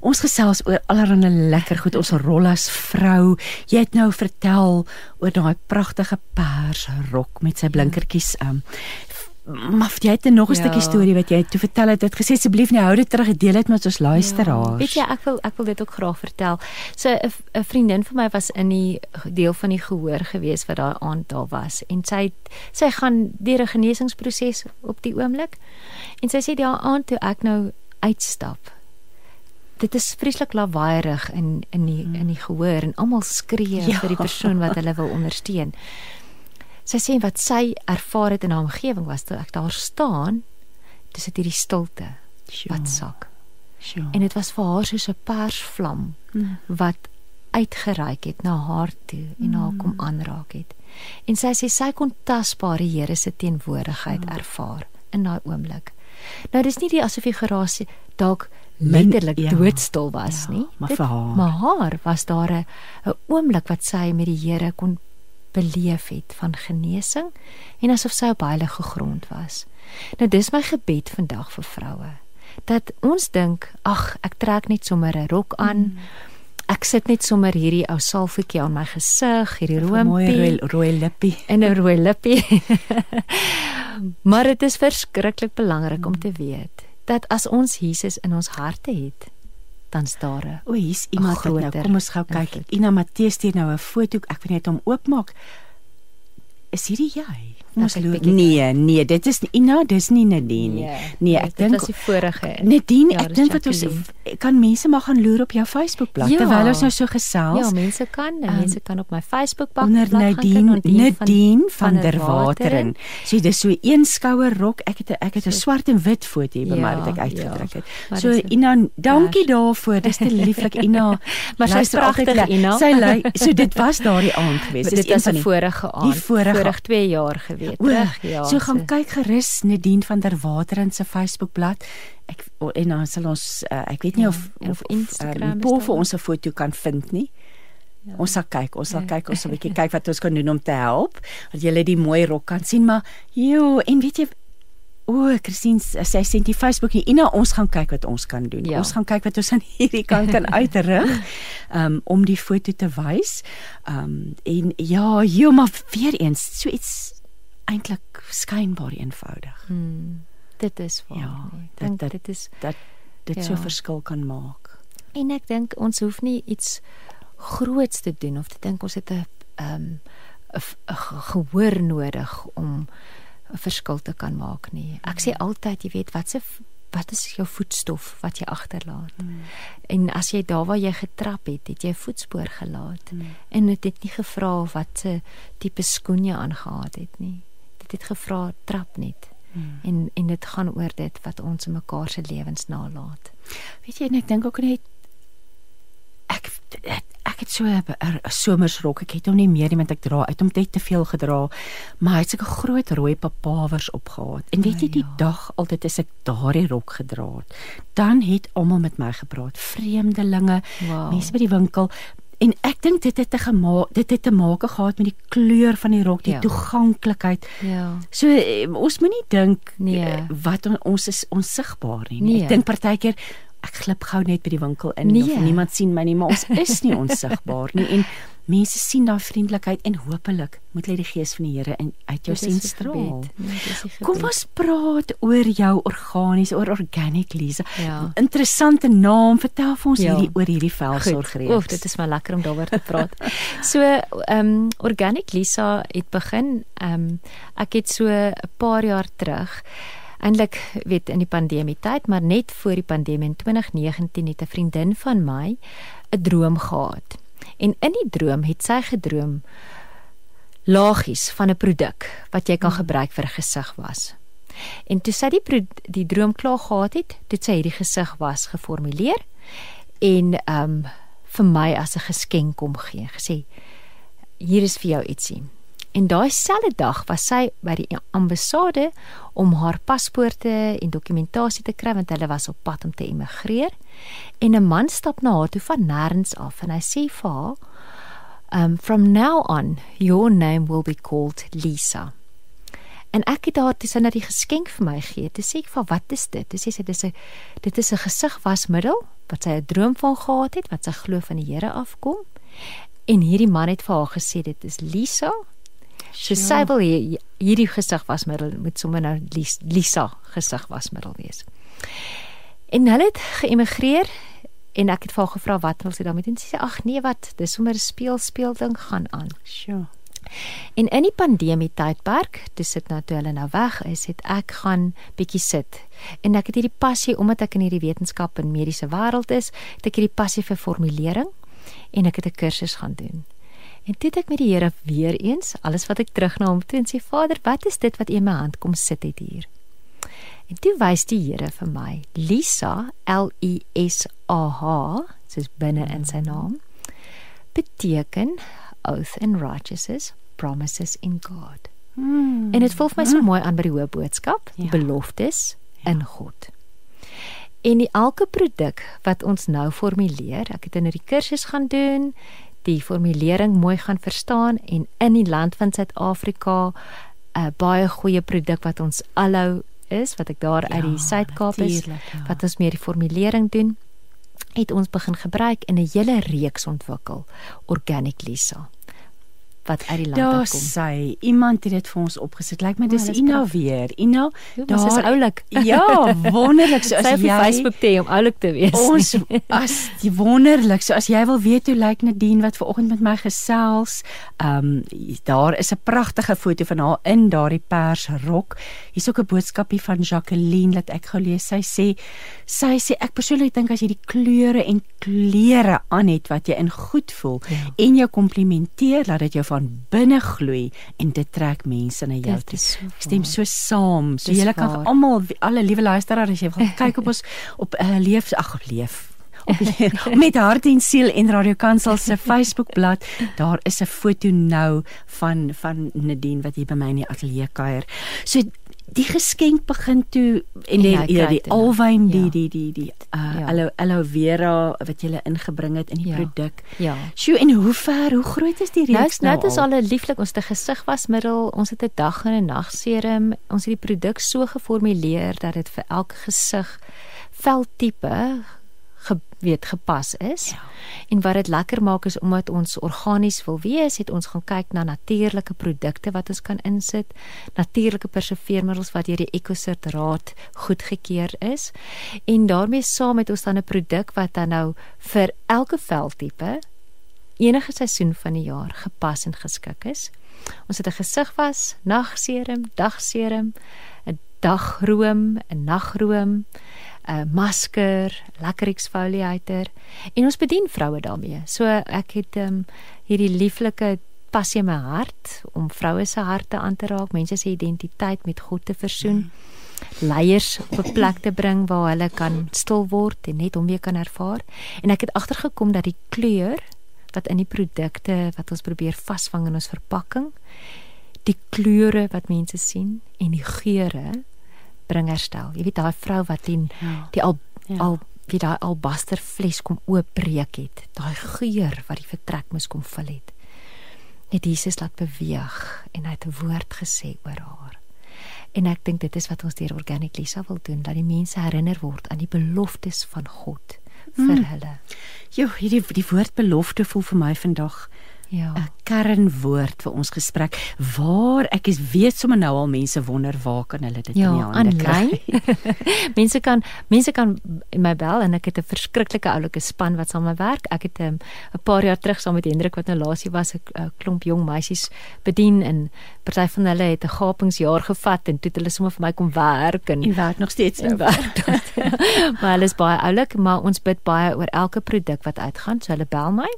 ons gesels oor allerlei lekker goed ons rol as vrou. Jy het nou vertel oor daai pragtige pers rok met sy blinkertjies um, Maar jy het nog 'n Ja. stukkie storie wat jy toe vertel het. Dit gesê asseblief nie hou dit terug, deel dit met ons luisteraars. Ja, weet jy, ek wil ek wil dit ook graag vertel. So 'n vriendin van my was in die deel van die gehoor gewees wat daai aand daar was en sy sy gaan deur 'n genesingsproses op die oomblik. En sy sê daai aand toe ek nou uitstap. Dit is vreeslik lawaaierig in in die in die gehoor en almal skree ja. vir die persoon wat hulle wil ondersteun. Sy sê wat sy ervaar het in haar omgewing was toe ek daar staan, dis dit hierdie stilte Sjoe, wat sak. sjoe. En dit was vir haar soos 'n persvlam Mm. wat uitgereik het na haar toe en haar kom aanraak het. En sy sê sy kon tasbaar die Here se teenwoordigheid ervaar in daai oomblik. Nou dis nie die asof die gerasie dalk letterlik ja. doodstil was Ja, nie. maar Dit- vir haar. Maar haar was daar 'n 'n oomblik wat sy met die Here kon beleef het van genesing en asof sy op heilige grond was. Nou dis my gebed vandag vir vroue dat ons dink, ag, ek trek net sommer 'n rok aan. Mm. Ek sit net sommer hierdie ou salfietjie aan my gesig, hierdie Vir mooi rooi, roompie rooi lippie. en 'n rooi lippie. maar dit is verskriklik belangrik om te weet dat as ons Jesus in ons harte het, dan daar O, hier's iemand nou. groter Kom ons gou kyk. Ina Matthee stuur nou 'n foto. Ek wil net hom oopmaak. Is hierdie jy? Nou, Ons kyk loop. Nee, nee, dit is Ina, dis nie Nadine nie. Nee, ek dit dink was die vorige. Nadine, Ja, ek dink wat ons kan mense maar gaan loer op jou Facebookblad Ja. terwyl ons nou so gesels. Ja, mense kan, Ehm, mense kan op my Facebook pak onder Nadine Nadine van der Wateren. So dis so een skouer rok. Ek het ek het 'n swart en wit foto hier by my Ja, wat ek ja. uitgedruk het. Maar So Ina, dankie daarvoor. Dis te lieflik Ina. Maar sy's pragtig, Ina. Sy ly so dit was daardie aand geweest. Dit van 'n die- vorige aand. vorige- vorig 2 jaar gewees. O, Terug, ja. so gaan kyk gerus Nadine van der Wateren se Facebookblad. Ek o, en dan sal ons uh, ek weet nie Ja, of of, of Instagram um, Paul daar vir ons 'n foto kan vind nie. Ja. Ons sal kyk, ons sal Ja. kyk, ons sal 'n bietjie kyk wat ons kan doen om te help. Dat jy die mooi rok kan sien, maar jo, en weet jy O, Christine, sy sê die Facebook nie. Ina, ons gaan kyk wat ons kan doen. Ja. Ons gaan kyk wat ons aan hierdie kant kan uitrig um, om die foto te wys. Um en ja, jo, maar weer eens, so iets eintlik skynbaar eenvoudig. Hmm, dit is waar. Ja. Ek dit- dink dit- dit is Dat dit so Ja. verskil kan maak. En ek dink ons hoef nie iets groots te doen of te dink ons het 'n ehm 'n gehoor nodig om 'n verskil te kan maak nie. Ek sê altyd, jy weet, wat se wat is jou voetstof wat jy agterlaat? Mm. En as jy daar waar jy getrap het, het jy 'n voetspoor gelaat. Mm. En dit het nie gevra wat se tipe skoen jy aangetree het nie. Het gevra trap net. Mm. En en dit gaan oor dit wat ons in mekaar se lewens nalat. Weet jy, en ek dink ook net ek ek het so 'n somersrok. Ek het hom nie meer nie want ek dra uit hom net te veel gedra. Maar hy het sulke groot rooi papawers opgehad. En weet jy die ja. dag altyd as ek daardie rok gedra het, dan het almal met my gepraat. Vreemdelinge, wow. mense by die winkel en ek dink dit het te gemaak dit het te maak gehad met die kleur van die rok, die ja. toeganklikheid. Ja. So eh, ons moenie dink nee. Eh, wat on, ons is onsigbaar nie. nie. Nee. Ek dink partykeer ek glip gou net by die winkel in nee. of niemand sien my nie, maar ons is nie onsigbaar nie en mense sien daai vriendelikheid en hopelik moet hulle die gees van die Here in uit jou sien straal. Nee, Kom ons praat oor jou organies, oor organic Lisa. Ja. Interessante naam. Vertel vir ons ja. hierdie oor hierdie velsorgreeks. Oef, dit is maar lekker om daaroor te praat. so, ehm um, organic Lisa het begin ehm um, ek het so 'n paar jaar terug eintlik weet in die pandemie tyd, maar net voor die pandemie in 2019 het 'n vriendin van my 'n droom gehad. En in die droom het sy gedroom lagies van 'n produk wat jy kan gebruik vir 'n gesig was. En toe sy die die droom klaar gehad het, het sy hierdie gesig was geformuleer en ehm um, vir my as 'n geskenk kom gee, gesê hier is vir jou ietsie. En daai selfde dag was sy by die ambassade om haar paspoorte en dokumentasie te kry want hulle was op pad om te emigreer. En 'n man stap na haar toe van nêrens af en hy sê vir haar, "Um from now on, your name will be called Lisa." En ek het haar dis net die geskenk vir my gee. Toe sê ek vir wat is dit? Toe sê sy dis 'n dit is 'n gesigwasmiddel wat sy 'n droom van gehad het wat sy glo van die Here afkom. En hierdie man het vir haar gesê dit is Lisa So sy wil hier, hierdie gesigwasmiddel moet sommer nou Lisa gesigwasmiddel wees. En hulle het geëmigreer en ek het vir haar gevra wat wil sy daarmee doen? Sy sê ag nee wat, dis sommer 'n speel speel ding gaan aan. Sjoe. En in die pandemie tydperk, dis dit nou toe hulle nou weg is, het ek gaan bietjie sit. En ek het hierdie passie omdat ek in hierdie wetenskap en mediese wêreld is, het ek hierdie passie vir formulering en ek het 'n kursus gaan doen. En toe het ek met die Here weer eens alles wat ek terug na hom toe en sê Vader, wat is dit wat U in my hand kom sit het hier? En toe wys die Here vir my Lisa L E S A H, soos binne in sy naam, beteken oath and righteousness, promises in God. Hmm. En dit voel vir my so hmm. mooi aan by die hoë boodskap, die ja. beloftes ja. in God. En die elke produk wat ons nou formuleer, ek het in 'n kursus gaan doen, die formulering mooi gaan verstaan en in die land van Suid-Afrika 'n uh, baie goeie produk wat ons alhou is wat ek daar ja, uit die Suid-Kaap is ja. wat ons meer die formulering doen het ons begin gebruik in 'n hele reeks ontwikkel organic lisa wat uit die land daar kom. Daar sê iemand het dit vir ons opgesit. Lyk my dis oh, Ina weer. Ina, daar is oulik. Ja, wonderlik so as jy op Facebook te om oulik te wees. Ons as die wonderlik. So as jy wil weet hoe lyk Nadine wat ver oggend met my gesels, ehm um, daar is 'n pragtige foto van haar in daardie persrok. Hier's ook 'n boodskapie van Jacqueline wat ek gou lees. Sy sê sy sê ek persoonlik dink as jy die kleure en klere aan het wat jy in goed voel ja. en jou komplimenteer, laat dit jou van binne gloei en dit trek mense na jou toe. So Stem so saam. So jy kan almal alle liewe luisteraars as jy wil kyk op ons op uh, leef ag leef op met hart en siel en Radio Kansel se Facebookblad daar is 'n foto nou van van Nadine wat hier by my in die ateljee kuier. So die geskenk begin toe en die die, die alwyn die, ja. die die die die uh ja. aloe aloe vera wat jy ingebring het in die ja. produk. Ja. Sjoe en hoe ver, hoe groot is die reeks nou? Nou is al 'n lieflik ons te gesigwasmiddel, ons het 'n dag en 'n nag serum. Ons het die produk so geformuleer dat dit vir elke gesig veltipe ge, weet gepas is. Ja. En wat dit lekker maak is omdat ons organies wil wees, het ons gaan kyk na natuurlike produkte wat ons kan insit, natuurlike preserveermiddels wat deur die Ecosert Raad goedgekeur is. En daarmee saam het ons dan 'n produk wat dan nou vir elke veltipe enige seisoen van die jaar gepas en geskik is. Ons het 'n gesigwas, nagserum, dagserum, 'n dagroom, 'n nagroom, 'n masker, lekker exfoliator en ons bedien vroue daarmee. So ek het um, hierdie lieflike passie in my hart om vroue se harte aan te raak, mense se identiteit met God te versoen. Leiers op 'n plek te bring waar hulle kan stil word en net hom weer kan ervaar. En ek het agtergekom dat die kleur wat in die produkte wat ons probeer vasvang in ons verpakking, die kleure wat mense sien en die geure bring herstel. Jy weet daai vrou wat in Ja. die al Ja. al wie daai albaster fles kom oopbreek het, daai geur wat die vertrek moes kom vul het. Het Jesus laat beweeg en hy het 'n woord gesê oor haar. En ek dink dit is wat ons deur Organic Lisa wil doen, dat die mense herinner word aan die beloftes van God vir Mm. hulle. Jo, hierdie die woord belofte voel vir my vandag Ja. 'n kernwoord vir ons gesprek. Waar ek is weet sommer nou al mense wonder waar kan hulle dit Ja, in die hande kry. mense kan mense kan my bel en ek het 'n verskriklike oulike span wat saam met my werk. Ek het 'n um, paar jaar terug saam met Hendrik wat nou laasie was 'n uh, klomp jong meisies bedien en party van hulle het 'n gapingsjaar gevat en toe het hulle sommer vir my kom werk en En werk nog steeds en nou. werk. maar hulle is baie oulik, maar ons bid baie oor elke produk wat uitgaan. So hulle bel my.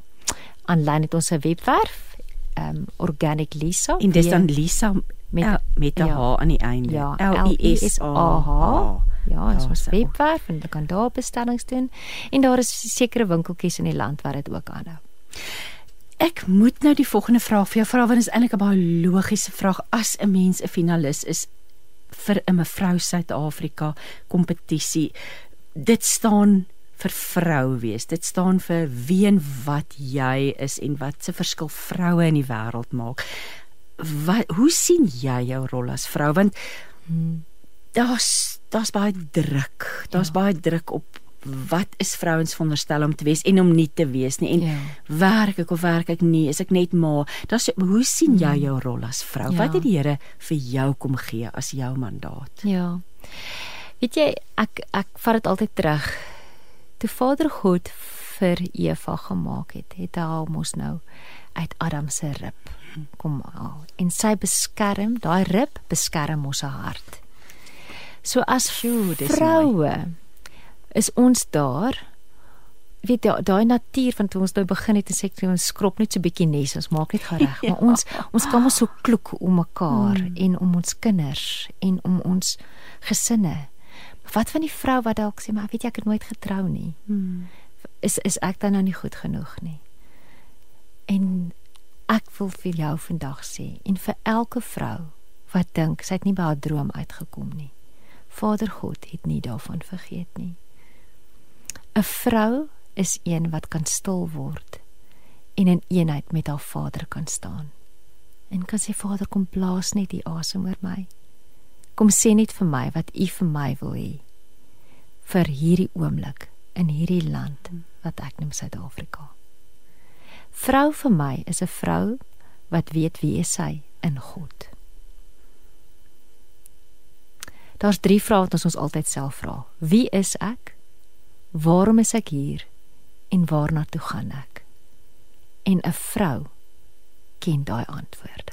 Aanlyn het ons 'n webwerf, ehm um, Organic Lisa. En dis dan Lisa Met- met met 'n ja. H aan die einde. Ja, L I S A H. Ja, ons sou. webwerf en jy kan daar bestellings doen en daar is sekere winkeltjies in die land waar dit ook aanhou. Ek moet nou die volgende vraag vir jou vra want dit is eintlik 'n baie logiese vraag as 'n mens 'n finalis is vir 'n mevrou Suid-Afrika kompetisie. Dit staan vir vrou wees. Dit staan vir wie en wat jy is en wat se verskil vroue in die wêreld maak. Wat hoe sien jy jou rol as vrou want daar's daar's baie druk. Daar's Ja. baie druk op wat is vrouens veronderstel om te wees en om nie te wees nie. En Ja. werk ek of werk ek nie? Is ek net ma? Daar's hoe sien jy jou rol as vrou? Ja. Wat het die Here vir jou kom gee as jou mandaat? Ja. Weet jy, ek ek vat dit altyd terug. Toe Vader God vir Eva gemaak het, het hy haar mos nou uit Adam se rib kom haal. En sy beskerm, daai rib beskerm ons hart. So as Sjoe, dis vroue is ons daar weet jy daai natuur van toe ons nou begin het en sê ons skrob net so bietjie nes ons maak net gereg Ja. maar ons ons kan mos so kloek om mekaar Hmm. en om ons kinders en om ons gesinne wat van die vrou wat dalk sê maar weet jy ek het nooit getrou nie. Hmm. is is ek dan nou nie goed genoeg nie? En ek wil vir jou vandag sê en vir elke vrou wat dink sy het nie by haar droom uitgekom nie. Vader God het nie daarvan vergeet nie. 'n vrou is een wat kan stil word en in eenheid met haar Vader kan staan. En kan sê Vader kom blaas net die asem oor my. Kom sê net vir my wat u vir my wil hê vir hierdie oomblik in hierdie land wat ek noem Suid-Afrika. Vrou vir my is 'n vrou wat weet wie is sy in God. Daar's drie vrae wat ons ons altyd self vra. Wie is ek? Waarom is ek hier? En waarna toe gaan ek? En 'n vrou ken daai antwoorde.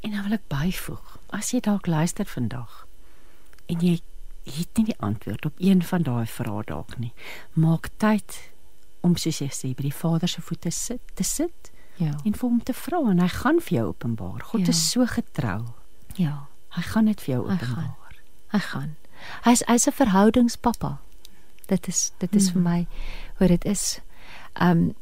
En nou wil ek byvoeg, as jy dalk luister vandag en jy het nie die antwoord op een van daai vrae dalk nie, maak tyd om soos jy sê by die Vader se voete sit, te sit Ja. en vir hom te vra en hy gaan vir jou openbaar. God Ja. is so getrou. Ja. Hy gaan dit vir jou Hy openbaar. Hy gaan. Hy's hy's 'n verhoudingspappa. Dit is dit is mm. vir my hoe dit is. Um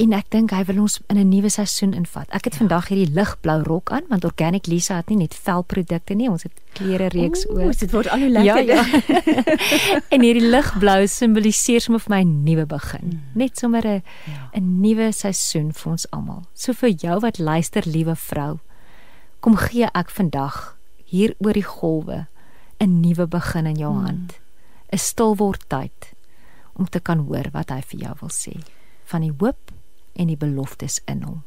en ek dink hy wil ons in 'n nuwe seisoen invat. Ek het ja. vandag hierdie ligblou rok aan want Organic Lisa het nie net velprodukte nie, ons het klere reeks Oeh, oor. Dit word al hoe lekkerder. Ja, ja. en hierdie ligblou simboliseer sommer vir my 'n nuwe begin. Mm. Net sommer 'n Ja. 'n nuwe seisoen vir ons almal. So vir jou wat luister, liewe vrou, kom gee ek vandag hier oor die golwe 'n nuwe begin in jou mm. hand. 'n stil word tyd om te kan hoor wat hy vir jou wil sê van die hoop en die beloftes in hom.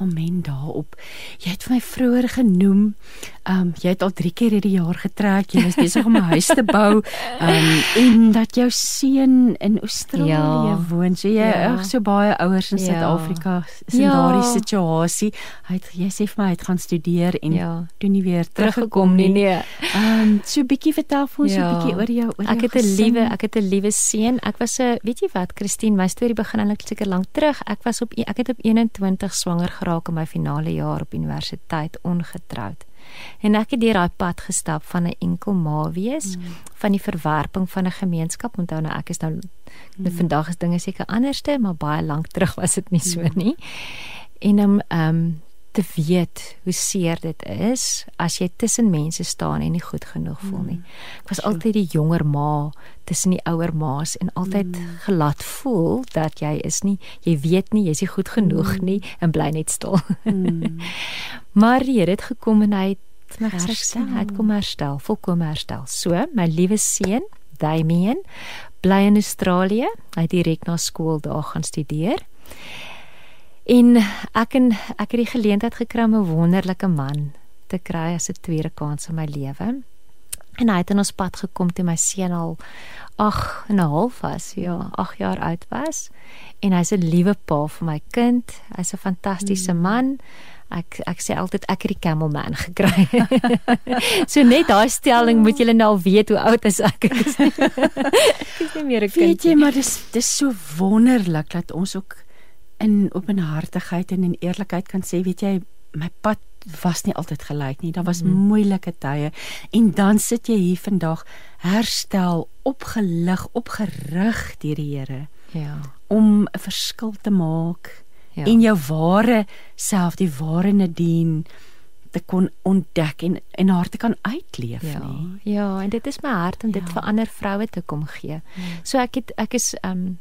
Amen daarop. Jy het vir my vroeër genoem, ehm um, jy het al 3 keer hierdie jaar getrek. Jy is besig om 'n huis te bou. Ehm um, en dat jou seun in Australië ja. woon. So jy ja. ag so baie ouers in ja. Suid-Afrika is in ja. daardie situasie. Hy het jy sê vir my hy het gaan studeer en ja. toe nie weer teruggekom nie. Nee. Ehm um, so 'n bietjie vertel vir ons 'n ja. bietjie oor jou oor Ek het 'n liewe, ek het 'n liewe seun. Ek was 'n weet jy wat, Christine, my storie begin eintlik seker lank terug. Ek was op e, ek het op 21 swanger geraak geraak in my finale jaar op universiteit ongetroud. En ek het deur daai pad gestap van 'n enkel ma wees, mm. van die verwerping van 'n gemeenskap. Onthou nou ek is nou mm. vandag is dinge seker anderste, maar baie lank terug was dit nie so mm. nie. En om ehm um, te weet hoe seer dit is as jy tussen mense staan en nie goed genoeg voel nie. Ek was altyd die jonger ma tussen die ouer ma's en altyd mm. gelat voel dat jy is nie jy weet nie jy's nie goed genoeg mm. nie en bly net stil. Mm. maar die Here het gekom en hy het my gesê hy het kom herstel, volkom herstel. So, my liewe seun, Damien, bly in Australië. Hy het direk na skool daar gaan studeer. En ek en ek het die geleentheid gekry om 'n wonderlike man te kry as 'n tweede kans in my lewe. En hy het in ons pad gekom toe my seun al 8 en 'n half was, ja, 8 jaar oud was. En hy's 'n liewe pa vir my kind. Hy's 'n fantastiese mm. man. Ek ek sê altyd ek het die camel man gekry. so net daai stelling moet julle nou al weet hoe oud is ek is. ek is nie meer 'n kind. Weet jy maar dis dis so wonderlik dat ons ook in openhartigheid en in eerlikheid kan sê, weet jy, my pad was nie altyd gelyk nie. Daar was mm. moeilike tye en dan sit jy hier vandag herstel, opgelig, opgerig deur die Here. Ja. Om 'n verskil te maak ja. en jou ware self, die ware Nadine te kon ontdek en en haar te kan uitleef ja. nie. Ja, en dit is my hart om ja. dit vir ander vroue te kom gee. Ja. So ek het ek is um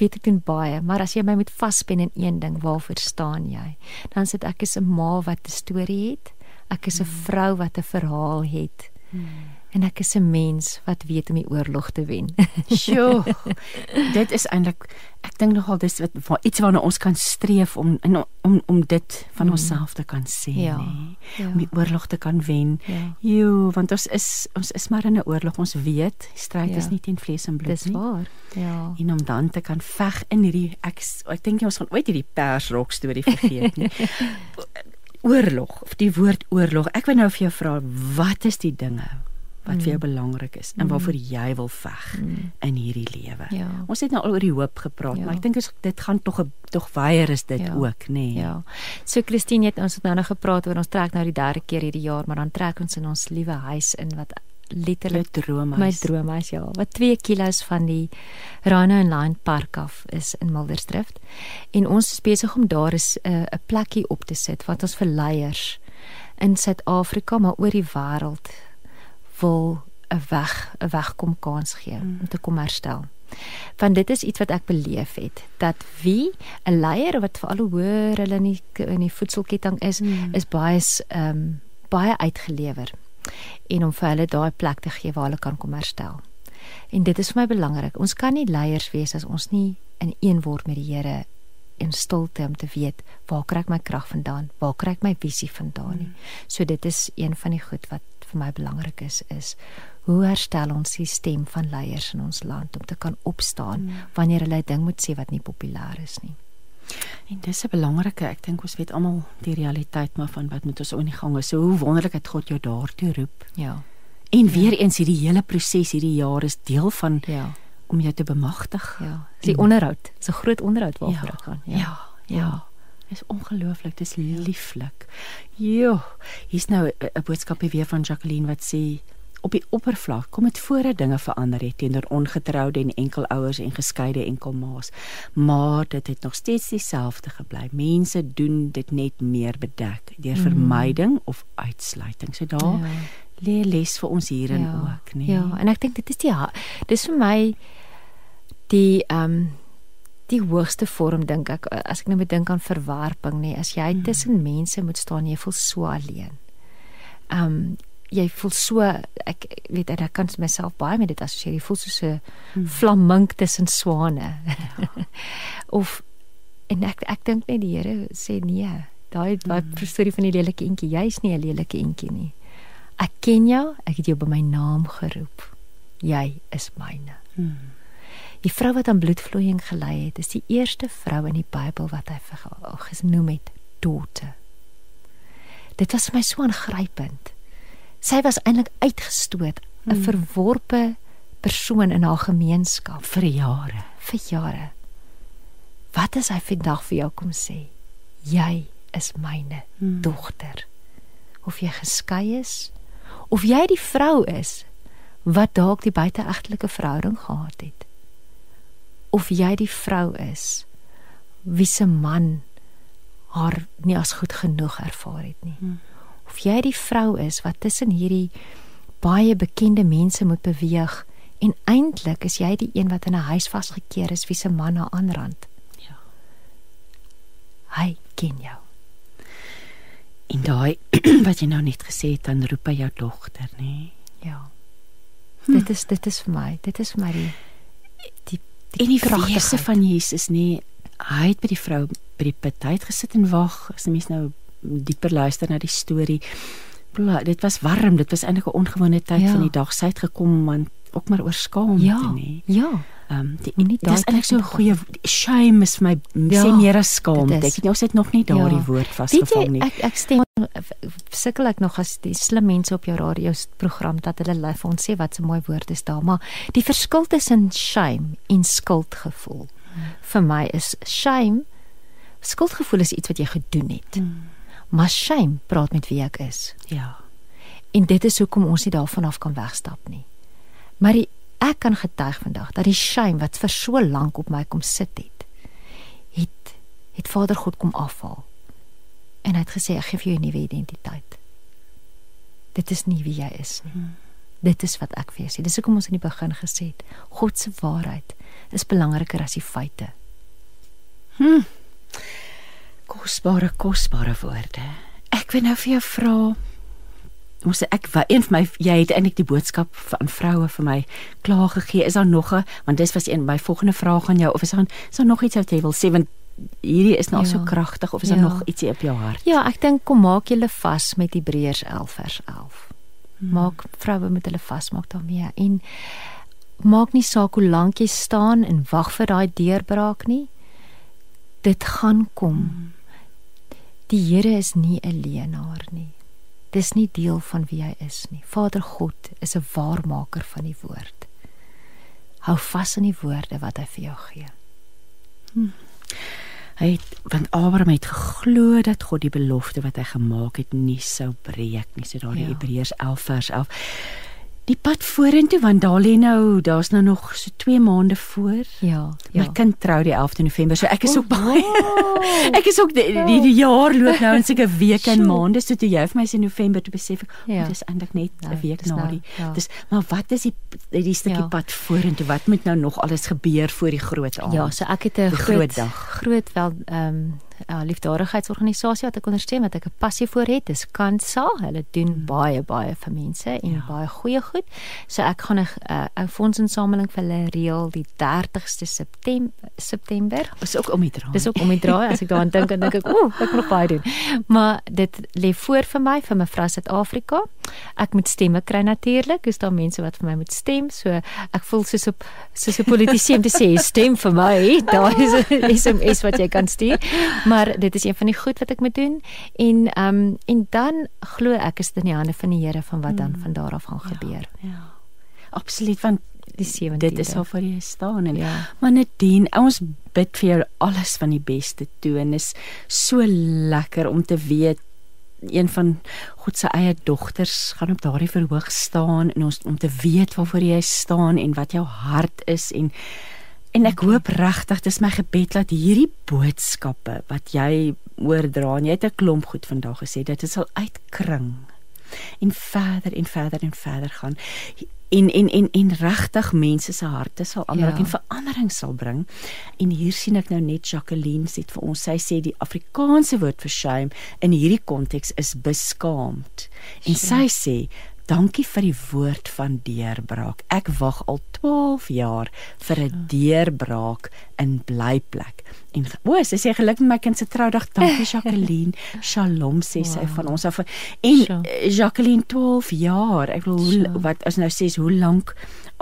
weet ek doen baie, maar as jy my moet vaspen in een ding, waarvoor staan jy? Dan sê ek is 'n ma wat 'n storie het. Ek is 'n hmm. vrou wat 'n verhaal het. Hmm en ek is 'n mens wat weet om die oorlog te wen. Sjoe. dit is eintlik ek dink nogal dis wat waar iets waarna ons kan streef om in, om om dit van mm. onsself te kan sê, ja. nê. Ja. Om die oorlog te kan wen. Ja. Jo, want ons is ons is maar in 'n oorlog. Ons weet stryd ja. is nie teen vlees en bloed nie. Dis waar. Ja. En om dan te kan veg in hierdie ek ek dink ons gaan ooit hierdie persrok storie vergeet nie. oorlog of die woord oorlog. Ek wil nou vir jou vra, wat is die dinge wat mm. vir jou mm. belangrik is en waarvoor mm. jy wil veg mm. in hierdie lewe. Ja. Ons het nou al oor die hoop gepraat, ja. maar ek dink dit gaan tog tog weier is dit ja. ook, nê. Nee. Ja. So Christine het ons het nou nog gepraat oor ons trek nou die derde keer hierdie jaar, maar dan trek ons in ons liewe huis in wat letterlik drome my drome is ja wat 2 km van die Rhino and Line Park af is in Mildersdrift en ons is besig om daar is 'n uh, 'n plekkie op te sit wat ons vir leiers in Suid-Afrika maar oor die wêreld wil 'n weg 'n wegkom kans gee mm. om te kom herstel. Want dit is iets wat ek beleef het dat wie 'n leier wat vir al hoe hoër hulle in die in die voedselketting is, mm. is baie ehm um, baie uitgelewer en om vir hulle daai plek te gee waar hulle kan kom herstel. En dit is vir my belangrik. Ons kan nie leiers wees as ons nie in een word met die Here in stilte om te weet waar kry ek my krag vandaan? Waar kry ek my visie vandaan nie? Mm. So dit is een van die goed wat vir my belangrik is is hoe herstel ons die stem van leiers in ons land om te kan opstaan mm. wanneer hulle 'n ding moet sê wat nie populêr is nie. En dis 'n belangrike, ek dink ons weet almal die realiteit maar van wat moet ons in die gang is. So hoe wonderlik het God jou daartoe roep. Ja. En weer ja. eens hierdie hele proses hierdie jaar is deel van ja om jou te bemagtig. Ja. Die onderhoud, so groot onderhoud waarvoor ja. gaan. Ja. Ja. ja. Ja is ongelooflik, dis lieflik. Jo, hier's nou 'n boodskapie weer van Jacqueline wat sê op die oppervlak kom dit voor dat dinge verander het teenoor ongetroude en enkelouers en geskeide enkelmaas. Maar dit het nog steeds dieselfde gebly. Mense doen dit net meer bedek deur mm. vermyding of uitsluiting. So daar ja. lê les vir ons hierin ja. ook, nee. Ja, en ek dink dit is die dis vir my die ehm um, die hoogste vorm dink ek as ek nou moet dink aan verwerping nê as jy mm. tussen mense moet staan jy voel so alleen. Um jy voel so ek weet ek kan myself baie met dit assosieer. Jy voel soos 'n hmm. flamink tussen swane. Ja. of en ek ek dink net die Here sê nee. Daai daai hmm. storie van die lelike eentjie, jy's nie 'n lelike eentjie nie. Ek ken jou, ek het jou by my naam geroep. Jy is myne. Hmm. Die vrou wat aan bloedvloeiing gelei het, is die eerste vrou in die Bybel wat hy genoem het daughter. Dit was my so aangrypend. Sy was eintlik uitgestoot, 'n hmm. verworpe persoon in haar gemeenskap vir jare, vir jare. Wat is hy vandag vir jou kom sê? Jy is myne hmm. dogter. Of jy geskei is of jy die vrou is wat dalk die buiteegtelike verhouding gehad het. Of jy die vrou is wie se man haar nie as goed genoeg ervaar het nie. Hmm. Of jy die vrou is wat tussen hierdie baie bekende mense moet beweeg en eintlik is jy die een wat in 'n huis vasgekeer is wie se man haar aanrand. Ja. Hy ken jou. En daai wat jy nou net gesê het, dan roep hy jou dogter, nê? Ja. Hm. Dit is dit is vir my, dit is vir my die die die, kragte van Jesus, nê? Hy het by die vrou by die put uitgesit en wag as mens nou dieper luister na die storie. Bla, dit was warm, dit was eintlik 'n ongewone tyd ja. van die dag. Sy het gekom want ook maar oor skaamte ja, nie. Ja. Ehm um, die nie dit is eintlik so 'n goeie shame is vir my ja, sê meer as skaamte. Ek het nou sit nog nie daardie ja. woord vasgevang nie. Ek ek stem sukkel ek nog as die slim mense op jou radio program dat hulle lief ons sê wat 'n mooi woord is daar, maar die verskil tussen shame en skuldgevoel hmm. vir my is shame skuldgevoel is iets wat jy gedoen het. Hmm. Maar shame praat met wie ek is. Ja. En dit is hoekom ons nie daarvan af kan wegstap nie. Maar die, ek kan getuig vandag dat die shame wat vir so lank op my kom sit het, het het Vader God kom afhaal. En hy het gesê ek gee vir jou 'n nuwe identiteit. Dit is nie wie jy is nie. Hmm. Dit is wat ek vir jou sê. Dis hoekom ons in die begin gesê het, God se waarheid is belangriker as die feite. Hm kosbare kosbare woorde. Ek wil nou vir jou vra Ons ek een van my jy het eintlik die boodskap van vroue vir my klaar gegee. Is daar nog 'n want dis was een my volgende vraag aan jou of is daar is daar nog iets wat jy wil sê want hierdie is nou ja. so kragtig of is daar ja. nog ietsie op jou hart? Ja, ek dink kom maak julle vas met Hebreërs 11 vers 11. Hmm. Maak vroue met hulle vas maak daarmee en maak nie saak hoe lank jy staan en wag vir daai deurbraak nie. Dit gaan kom. Hmm. Die Here is nie 'n leenaar nie. Dis nie deel van wie hy is nie. Vader God is 'n waarmaker van die woord. Hou vas aan die woorde wat hy vir jou gee. Hm. Hy het want Abraham het geglo dat God die belofte wat hy gemaak het nie sou breek nie. So daar in ja. Hebreërs 11 vers 11 die pad vorentoe want daar lê nou daar's nou nog so 2 maande voor. Ja, ja. My kind trou die 11de November. So ek is ook baie Ek is ook die, die, die jaar loop nou in seker weke en maande. So toe jy vir my sê November te besef ek, ja. dit is eintlik net 'n ja, week na nou, die. Ja. Dis maar wat is die die stukkie ja. pad vorentoe? Wat moet nou nog alles gebeur voor die groot aand? Ja, so ek het 'n groot, groot dag. Groot wel ehm um, uh, liefdadigheidsorganisasie wat ek ondersteun wat ek 'n passie vir het, dis Kansa. Hulle doen hmm. baie baie vir mense en ja. baie goeie goed. So ek gaan 'n uh, 'n fondsinsameling vir hulle reël die 30ste September September. Dis ook om die draai. Dis ook om die draai as ek daaraan dink en dink ek, ooh, ek moet nog baie doen. Maar dit lê voor vir my vir mevrou Suid-Afrika. Ek moet stemme kry natuurlik. Is daar mense wat vir my moet stem? So ek voel soos op soos 'n politisie om te sê stem vir my. Daar is 'n SMS wat jy kan stuur maar dit is een van die goed wat ek moet doen en ehm um, en dan glo ek is dit in die hande van die Here van wat dan mm. van daar af gaan ja, gebeur. Ja. Absoluut want die 17de. Dit is al vir jy staan en ja. maar Nadine, ons bid vir jou alles van die beste toe en is so lekker om te weet een van God se eie dogters gaan op daardie verhoog staan en ons om te weet waarvoor jy staan en wat jou hart is en En ek hoop regtig dis my gebed dat hierdie boodskappe wat jy oordra en jy het 'n klomp goed vandag gesê dit sal uitkring en verder en verder en verder gaan en en en en regtig mense se harte sal aanraak ja. en verandering sal bring. En hier sien ek nou net Jacqueline sê vir ons sy sê die Afrikaanse woord vir shame in hierdie konteks is beskaamd. En sy sê Dankie vir die woord van deurbraak. Ek wag al 12 jaar vir 'n deurbraak in blyplek. En o, sy sê geluk met my kind se troudag. Dankie Jacqueline. Shalom sê wow. sy van ons af. En sure. Jacqueline 12 jaar. Ek wil sure. wat as nou sê hoe lank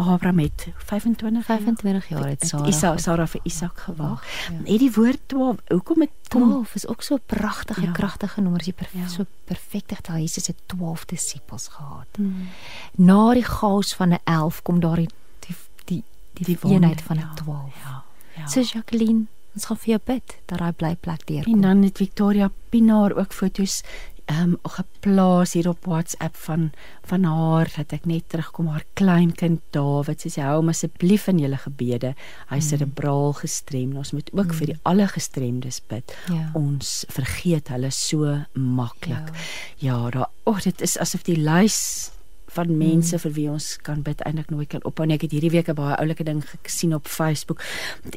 Abraham het 25 25 jaar het Sarah Isak Sarah vir Isak gewag. Ja. Het die woord 12, hoekom het 12 is ook so 'n pragtige ja. kragtige nommer. Jy perf ja. so perfektig dat Jesus het 12 disippels gehad. Hmm. Na die chaos van 'n 11 kom daar die die die, die, die eenheid van 'n ja. 12. Ja. ja. So Jacqueline Ons gaan vir jou bid dat hy bly plek deurkom. En dan het Victoria Pinaar ook foto's ehm um, geplaas hier op WhatsApp van van haar dat ek net terugkom haar kleinkind Dawid sê hou hom asseblief in julle gebede hy mm. cerebraal gestrem ons moet ook mm. vir die alle gestremdes bid ja. ons vergeet hulle so maklik ja, ja daar o oh, dit is asof die lys van mense mm. vir wie ons kan bid eintlik nooit kan ophou nie ek het hierdie week 'n baie oulike ding gesien op Facebook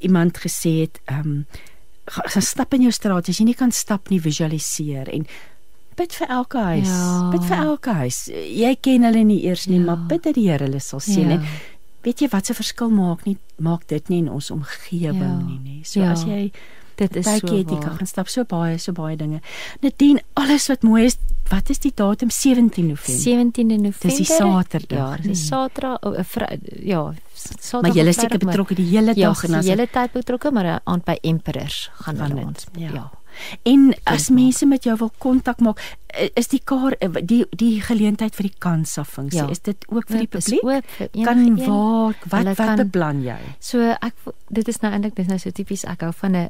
iemand gesê het ehm um, gaan stap in jou straat as jy nie kan stap nie visualiseer en bid vir elke huis. Ja. Bid vir elke huis. Jy ken hulle nie eers nie, ja. maar bid dat die Here hulle sal sien. Ja. Weet jy wat se verskil maak nie maak dit nie in ons omgewing ja. nie, nê. So ja. as jy dit is so jy kan stap so baie so baie dinge. Nadien alles wat mooi is, wat is die datum 17 November? 17 November. Dis die Saterdag. Ja, dis hmm. Saterdag, ja, Saterdag. Maar jy is seker betrokke die hele ja, dag ja, en as die hele tyd betrokke, maar aan by Emperors gaan van ons. Ja. ja. En as mense met jou wil kontak maak, is die kar die die geleentheid vir die kansa funksie, ja. is dit ook vir die publiek? Ook, kan waar wat wat kan, beplan jy? So ek dit is nou eintlik dis nou so tipies ek hou van 'n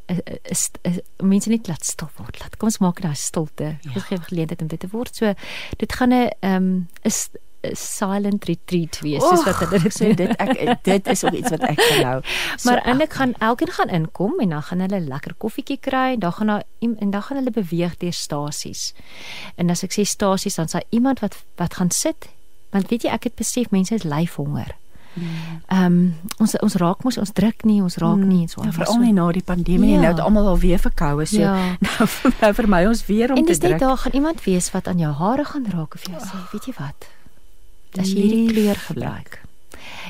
mense net laat stil word. Laat kom ons maak nou stilte. Ja. Ons gee geleentheid om dit te word. So dit gaan 'n ehm um, is silent retreat wees soos wat hulle dit sê dit ek dit is ook iets wat ek gelou. So, maar eintlik gaan elkeen gaan inkom en dan gaan hulle lekker koffietjie kry en dan gaan daar en dan gaan hulle beweeg deur stasies. En as ek sê stasies dan sal iemand wat wat gaan sit want weet jy ek het besef mense is lyfhonger. Hmm. Ehm um, ons ons raak mos ons druk nie ons raak hmm. nie en so ja, veral nie na die pandemie ja. nou het almal al weer verkoue so ja. nou, nou vir my ons weer om en te druk. En dis net daar gaan iemand wees wat aan jou hare gaan raak of jy sê weet jy wat as jy hierdie kleur gebruik.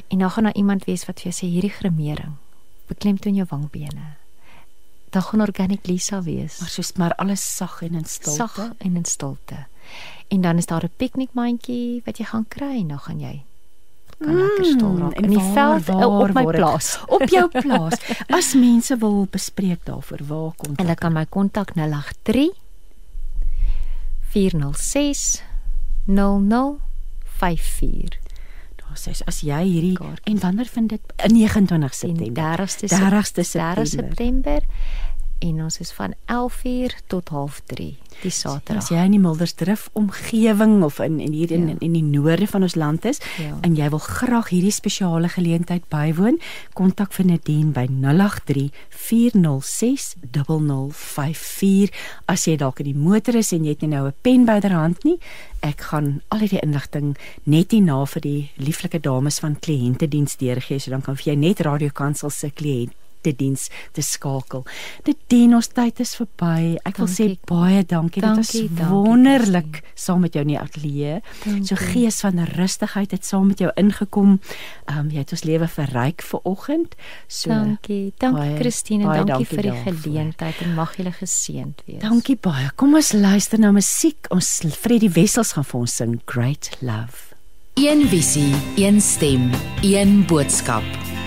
En dan gaan daar iemand wees wat vir jou sê hierdie gremering beklemtoon jou wangbene. Dan gaan organic Lisa wees. Maar soos maar alles sag en in stilte. Sag en in stilte. En dan is daar 'n piknikmandjie wat jy gaan kry en dan gaan jy kan mm, lekker stil raak in die veld waar, op my plaas. op jou plaas. As mense wil bespreek daarvoor, waar kon hulle kan my kontak 083 406 00 54. Daar sê as jy hierdie Kaart. en wanneer vind dit? 29 September. 30ste 30ste September en ons is van 11:00 tot 0:30 die Saterdag. As jy in die Mildersdrif omgewing of in in hier in, ja. in die noorde van ons land is ja. en jy wil graag hierdie spesiale geleentheid bywoon, kontak vir Nadine by 083 406 0054. As jy dalk in die motor is en jy het nie nou 'n pen byderhand nie, ek gaan al die inligting net hierna vir die lieflike dames van kliëntediens deurgee, so dan kan vir jy net Radio Kansel se kliënt te diens te skakel. Dit dien ons tyd is verby. Ek wil dankie. sê baie dankie. dankie dit was wonderlik saam met jou in die ateljee. So gees van rustigheid het saam met jou ingekom. Ehm um, jy het ons lewe verryk vir oggend. So dankie. Dankie Christine, dankie, dankie vir die geleentheid en mag julle geseënd wees. Dankie baie. Kom ons luister na musiek. Ons Freddie Wessels gaan vir ons sing Great Love. Een visie, een stem, een boodskap.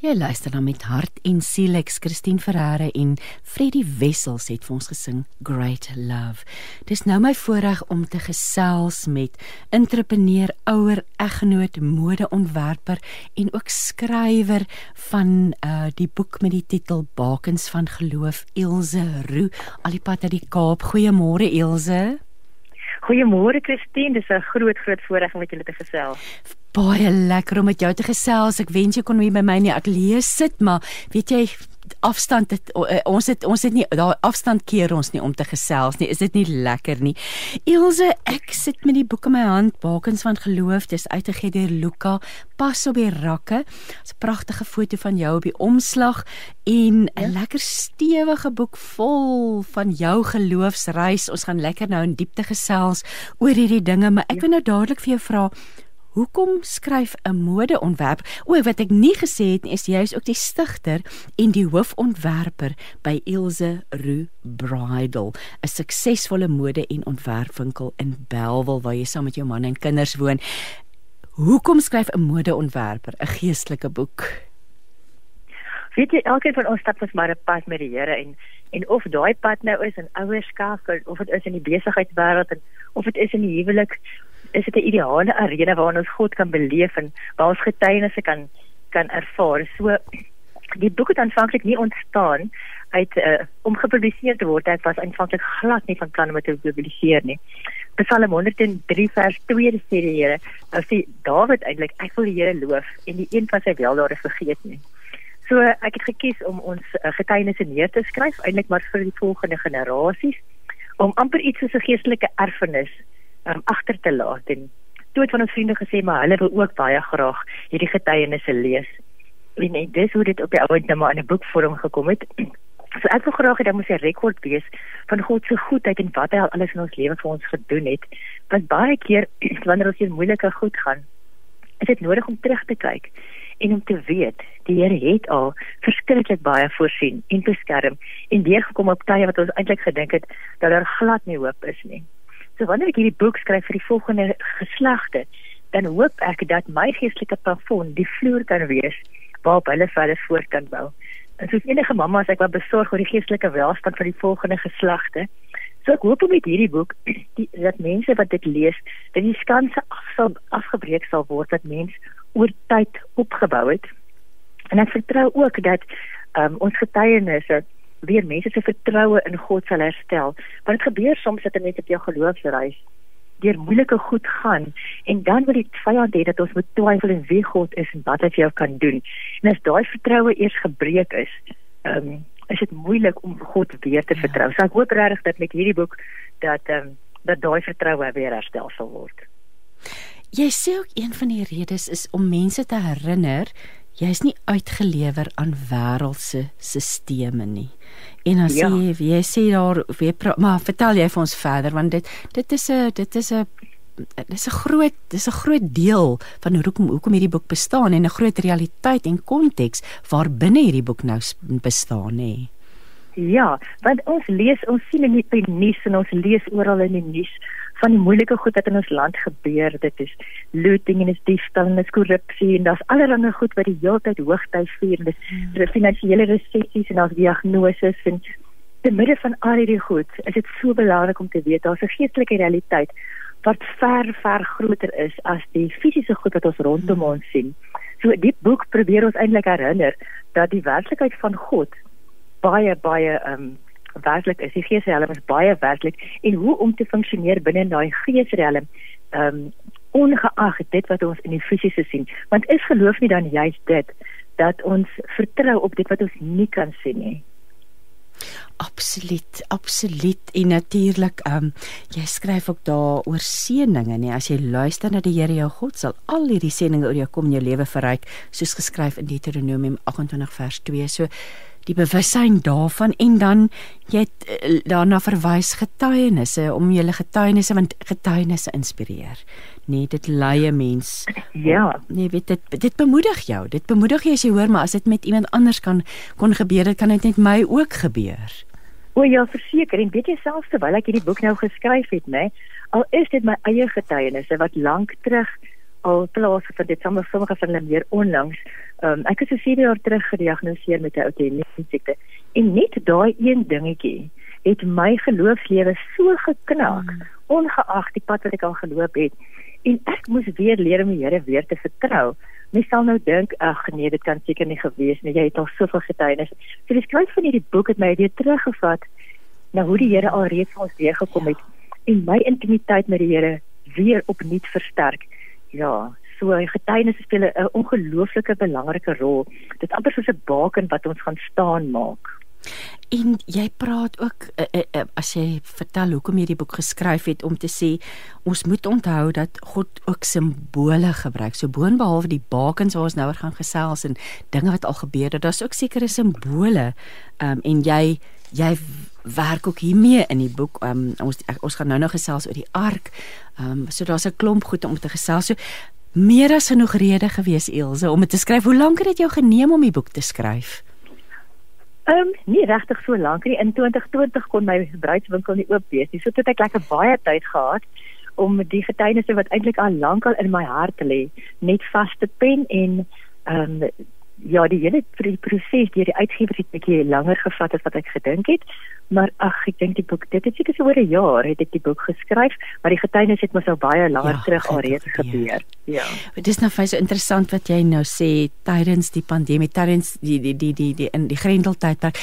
Jy luister dan met hart en siel ek Christine Ferreira en Freddie Wessels het vir ons gesing Great Love. Dis nou my voorreg om te gesels met entrepreneur, ouer eggenoot, modeontwerper en ook skrywer van uh die boek met die titel Bakens van Geloof, Ilse Roo, al die pad uit die Kaap. Goeiemôre Ilse. Goeiemôre Christine, dis 'n groot groot voorreg om met julle te gesels. Baie lekker om met jou te gesels. Ek wens jy kon hier by my in die ateljee sit, maar weet jy, afstand het uh, ons het ons het nie daai afstand keer ons nie om te gesels nie. Is dit nie lekker nie? Ilse, ek sit met die boek in my hand, Bakens van Geloof, dis uitgegee deur Luka, pas op die rakke. 'n Pragtige foto van jou op die omslag en 'n ja. lekker stewige boek vol van jou geloofsreis. Ons gaan lekker nou in diepte gesels oor hierdie dinge, maar ek ja. wil nou dadelik vir jou vra Hoekom skryf 'n modeontwerp? O, wat ek nie gesê het nie, is jy is ook die stigter en die hoofontwerper by Ilse Roo Bridal, 'n suksesvolle mode- en ontwerpwinkel in Bellville waar jy saam met jou man en kinders woon. Hoekom skryf 'n modeontwerper 'n geestelike boek? Weet jy, elkeen van ons stap ons maar 'n pad met die Here en en of daai pad nou is in ouerskap of dit is in die besigheidswêreld en of dit is in die huwelik is dit 'n ideale arena waar ons God kan beleef en waar ons getuienisse kan kan ervaar. So die boek het aanvanklik nie ontstaan uit uh, om gepubliseer te word. Dit was aanvanklik glad nie van plan om dit te publiseer nie. Psalm 103 vers 2 sê die Here, nou sê Dawid eintlik ek wil die Here loof en die een van sy weldade vergeet nie. So ek het gekies om ons uh, getuienisse neer te skryf eintlik maar vir die volgende generasies om amper iets soos 'n geestelike erfenis um, agter te laat en toe het van ons vriende gesê maar hulle wil ook baie graag hierdie getuienisse lees. En net dis hoe dit op die ouend nou maar in 'n boekvorm gekom het. So ek wil graag hê dat moet 'n rekord wees van God se goedheid en wat hy al alles in ons lewe vir ons gedoen het. Want baie keer wanneer ons hier moeilike goed gaan, is dit nodig om terug te kyk en om te weet die Here het al verskriklik baie voorsien en beskerm en deurgekom op tye wat ons eintlik gedink het dat daar glad nie hoop is nie. So wanneer ek hierdie boek skryf vir die volgende geslagte, dan hoop ek dat my geestelike plafon die vloer kan wees waarop hulle verder voort kan bou. En soos enige mamma as ek wat besorg oor die geestelike welstand van die volgende geslagte, so ek hoop met hierdie boek die, dat mense wat dit lees, dat die skanse af, afgebreek sal word dat mens oor tyd opgebou het. En ek vertrou ook dat um, ons getuienisse weer mense se vertroue in God sal herstel. Want dit gebeur soms dat 'n mens op jou geloofsreis deur moeilike goed gaan en dan wil die vyand hê dat ons moet twyfel in wie God is en wat hy vir jou kan doen. En as daai vertroue eers gebreek is, ehm um, is dit moeilik om God weer te ja. vertrou. So ek hoop regtig dat met hierdie boek dat ehm um, dat daai vertroue weer herstel sal word. Jy sê ook een van die redes is om mense te herinner jy's nie uitgelewer aan wêreldse stelsels nie. En as ja. jy jy sê daar weer maar vertel jy vir ons verder want dit dit is 'n dit is 'n dis 'n groot dis 'n groot deel van hoekom hoekom hierdie boek bestaan en 'n groot realiteit en konteks waarbinne hierdie boek nou bestaan nê. Ja, want ons lees ons sien in die nuus en ons lees oral in die nuus van die moeilike goed wat in ons land gebeur. Dit is looting en is diefstal en is korrupsie en daar's allerlei goed wat die hele tyd hoogtyd vier. Dis hmm. finansiële resessies en daar's diagnose en te midde van al hierdie goed, is dit so belangrik om te weet daar's 'n geestelike realiteit wat ver ver groter is as die fisiese goed wat ons rondom hmm. ons sien. So die boek probeer ons eintlik herinner dat die werklikheid van God baie baie ehm um, werklik is. Die geesrelm is baie werklik en hoe om te funksioneer binne daai geesrelm. Ehm um, ongeag dit wat ons in die fisiese sien. Want is geloof nie dan juist dit dat ons vertrou op dit wat ons nie kan sien nie. Absoluut, absoluut. En natuurlik, ehm um, jy skryf ook daar oor seëninge, nee, as jy luister na die Here jou God, sal al hierdie seëninge oor jou kom in jou lewe verryk, soos geskryf in Deuteronomium 28 vers 2. So die bewussyn daarvan en dan jy het, uh, daarna verwys getuienisse om julle getuienisse want getuienisse inspireer. Nee, dit lei 'n mens. Ja. Nee, weet dit dit bemoedig jou. Dit bemoedig jy as jy hoor maar as dit met iemand anders kan kon gebeur, dit kan dit net my ook gebeur. O ja, verseker en weet jy selfs terwyl ek hierdie boek nou geskryf het, nê, nee, al is dit my eie getuienisse wat lank terug al plaas van dit sommer sommige van hulle meer onlangs. Um, ek is 'n 7 jaar terug gediagnoseer met 'n outoimmuun siekte en net daai een dingetjie het my geloofslewe so geknak mm. ongeag die pad wat ek al geloop het en ek moes weer leer om die Here weer te vertrou. Mens sal nou dink ag nee, dit kan seker nie gewees nie. Jy het al soveel getuienis. So die skryf van hierdie boek het my weer teruggevat na hoe die Here alreeds vir ons weer gekom het en my intimiteit met die Here weer opnuut versterk ja, So getuienisse speel 'n ongelooflike belangrike rol. Dit amper soos 'n baken wat ons gaan staan maak. En jy praat ook uh, uh, uh, as jy vertel hoekom jy die boek geskryf het om te sê ons moet onthou dat God ook simbole gebruik. So boonbehalwe die bakens waar ons nou oor gaan gesels en dinge wat al gebeur het, daar's ook sekere simbole. Um, en jy jy werk ook hiermee in die boek. Um, ons ons gaan nou nog gesels oor die ark. Um, so daar's 'n klomp goed om te gesels. So meer as genoeg rede gewees Elsje om dit te skryf. Hoe lank het dit jou geneem om die boek te skryf? Ehm um, nie regtig so lank nie. In 2020 kon my bruidswinkel nie oop wees nie. So het ek lekker baie tyd gehad om die getuienisse wat eintlik al lank al in my hart lê, net vas te pen en ehm um, ja, die hele proses deur die uitgewer het 'n bietjie langer gevat as wat ek gedink het. Maar ag, ek dink die boek, dit het seker so oor 'n jaar het ek die boek geskryf, maar die getuienis het mos al baie langer ja, terug alreeds gebeur. Ja. Dit is nou baie so interessant wat jy nou sê tydens die pandemie, tydens die die die die die in die grendeltydperk.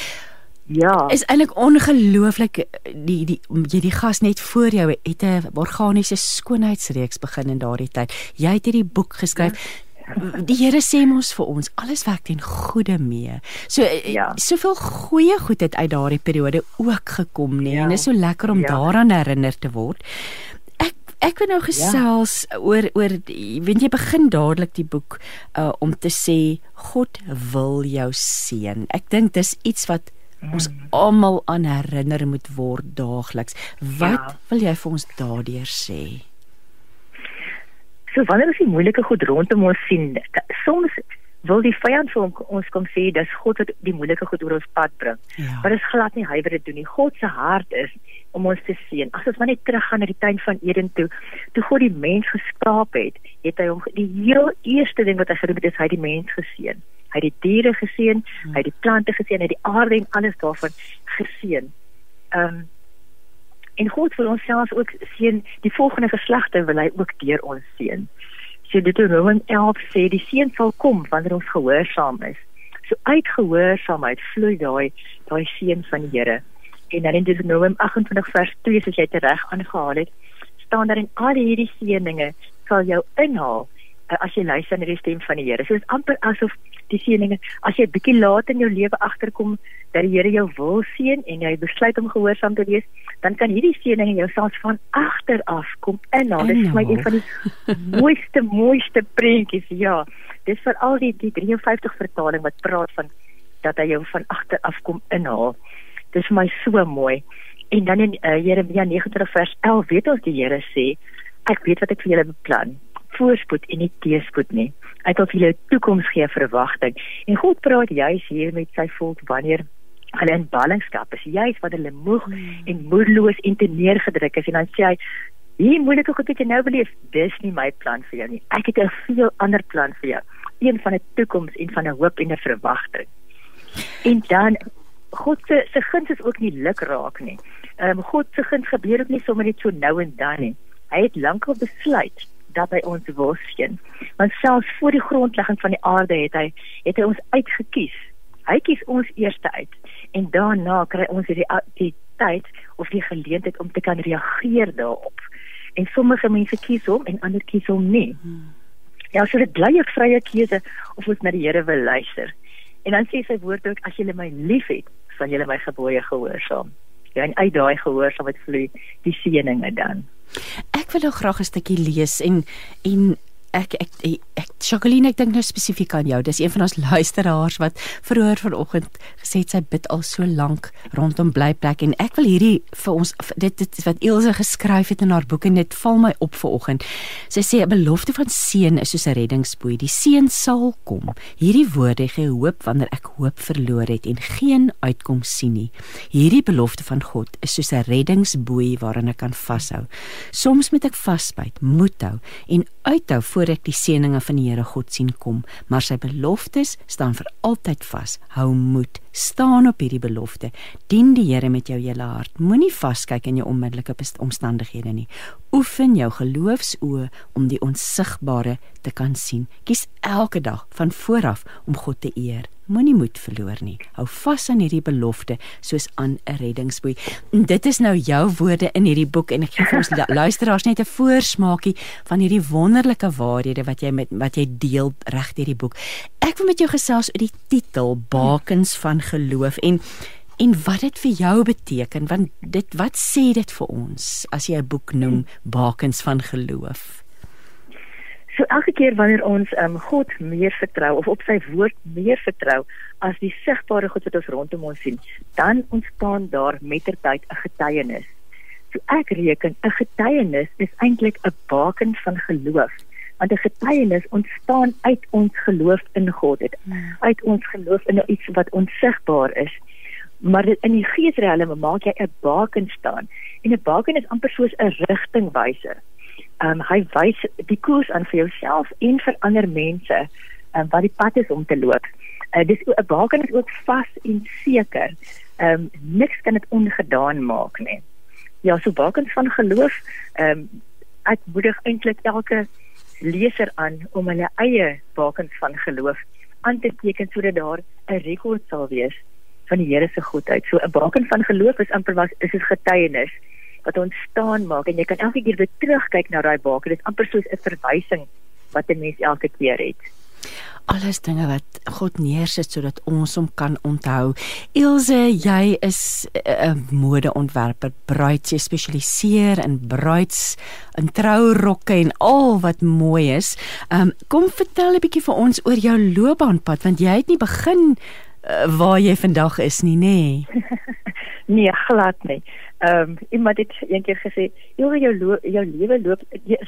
Ja. Is eintlik ongelooflik die die jy die gas net voor jou het 'n organiese skoonheidsreeks begin in daardie tyd. Jy het hierdie boek geskryf. Ja die Here sê mos vir ons alles werk ten goeie mee. So eh, ja. soveel goeie goed het uit daardie periode ook gekom nê ja. en dit is so lekker om ja. daaraan herinner te word. Ek ek wil nou gesels ja. oor oor weet jy begin dadelik die boek uh, om te sê God wil jou seën. Ek dink dis iets wat ons mm. almal aan herinner moet word daagliks. Wat ja. wil jy vir ons daardeur sê? So wanneer ons die moeilike goed rondom ons sien, soms wil die vyand vir ons kom sê dis God wat die moeilike goed oor ons pad bring. Ja. Maar dit is glad nie hy wat dit doen nie. God se hart is om ons te seën. As ons maar net teruggaan na die tuin van Eden toe, toe God die mens geskaap het, het hy hom die heel eerste ding wat hy gedoen het, is hy die mens geseën. Hy het die diere geseën, hmm. hy het die plante geseën, hy het die aarde en alles daarvan geseën. Ehm um, En God wil ons selfs ook seën, die volgende geslagte wil hy ook deur ons seën. So Deuteronomium 11 sê die seën sal kom wanneer ons gehoorsaam is. So uit gehoorsaamheid vloei daai daai seën van die Here. En dan in Deuteronomium 28 vers 2 soos jy dit reg aangehaal het, staan daar in al hierdie seëninge sal jou inhaal as jy luister na die stem van die Here. So dit is amper asof die seëninge as jy bietjie laat in jou lewe agterkom dat die Here jou wil seën en jy besluit om gehoorsaam te wees, dan kan hierdie seëninge jou selfs van agter af kom inhaal. Dit is my een van die mooiste mooiste prentjies. Ja. Dis vir al die die 53 vertaling wat praat van dat hy jou van agter af kom inhaal. Dis vir my so mooi. En dan in uh, Jeremia 29 vers 11 weet ons die Here sê ek weet wat ek vir julle beplan voorspoed en nie teëspoed nie. Hy wil vir jou toekoms gee verwagting. En God praat juis hier met sy volk wanneer hulle in ballingskap is, juis wanneer hulle moeg hmm. en moedeloos en te neergedruk is en dan sê hy Hier moeilike goed wat jy nou beleef, dis nie my plan vir jou nie. Ek het 'n veel ander plan vir jou. Een van 'n toekoms en van 'n hoop en 'n verwagting. En dan God se se guns is ook nie luk raak nie. Ehm um, God se guns gebeur ook nie sommer net so nou en dan nie. Hy het lankal besluit dat hy ons wil sien. Want selfs voor die grondlegging van die aarde het hy het hy ons uitgekies. Hy kies ons eerste uit en daarna kry ons die die tyd of die geleentheid om te kan reageer daarop. En sommige mense kies hom en ander kies hom nie. Ja, so dit bly 'n vrye keuse of ons na die Here wil luister. En dan sê sy woord ook as jy my liefhet, sal jy my gebooie gehoorsaam. Ja, en uit daai gehoorsaamheid vloei die seëninge dan. Ek wil nou graag 'n stukkie lees en en ek ek ek, ek Jacqueline ek dink nou spesifiek aan jou. Dis een van ons luisteraars wat vroeër vanoggend gesê het sy bid al so lank rondom blyplek en ek wil hierdie vir ons dit dit wat Elsje geskryf het in haar boek en dit val my op vanoggend. Sy sê 'n belofte van seën is soos 'n reddingsboei. Die seën sal kom. Hierdie woorde gee hoop wanneer ek hoop verloor het en geen uitkoms sien nie. Hierdie belofte van God is soos 'n reddingsboei waaraan ek kan vashou. Soms moet ek vasbyt, moed hou en uithou voor ek die seëninge van die Here God sien kom, maar sy beloftes staan vir altyd vas. Hou moed, staan op hierdie belofte. Dien die Here met jou hele hart. Moenie vaskyk in jou onmiddellike omstandighede nie. Oefen jou geloofsoë om die onsigbare te kan sien. Kies elke dag van vooraf om God te eer Moenie moed verloor nie. Hou vas aan hierdie belofte soos aan 'n reddingsboei. En dit is nou jou woorde in hierdie boek en ek gee vir ons luisteraars net 'n voorsmaakie van hierdie wonderlike waarhede wat jy met wat jy deel reg deur die boek. Ek wil met jou gesels oor die titel Bakens van geloof en en wat dit vir jou beteken want dit wat sê dit vir ons as jy 'n boek noem Bakens van geloof? So elke keer wanneer ons um, God meer vertrou of op sy woord meer vertrou as die sigbare goed wat ons rondom ons sien, dan ontstaan daar mettertyd 'n getuienis. So ek reken 'n getuienis is eintlik 'n baken van geloof. Want 'n getuienis ontstaan uit ons geloof in God, het, hmm. uit ons geloof in iets wat onsigbaar is. Maar in die geesrealme maak jy 'n baken staan. En 'n baken is amper soos 'n rigtingwyser um, hy wys die koers aan vir jouself en vir ander mense um, wat die pad is om te loop. Uh, dis 'n baken is ook vas en seker. Ehm um, niks kan dit ongedaan maak nie. Ja, so bakens van geloof, ehm um, ek moedig eintlik elke leser aan om hulle eie bakens van geloof aan te teken sodat daar 'n rekord sal wees van die Here se goedheid. So 'n baken van geloof is amper was is 'n getuienis wat ontstaan maak en jy kan elke keer weer terugkyk na daai baken. Dit is amper soos 'n verwysing wat 'n mens elke keer het. Alles dinge wat God neersit sodat ons hom kan onthou. Ilse, jy is 'n modeontwerper, bruid, jy spesialiseer in bruids en trourokke en al wat mooi is. Um kom vertel 'n bietjie vir ons oor jou loopbaanpad want jy het nie begin uh, waar jy vandag is nie, nê? Nee. nee, glad nie. Ehm um, iemand het eendag gesê, "Jou jou jou lewe loop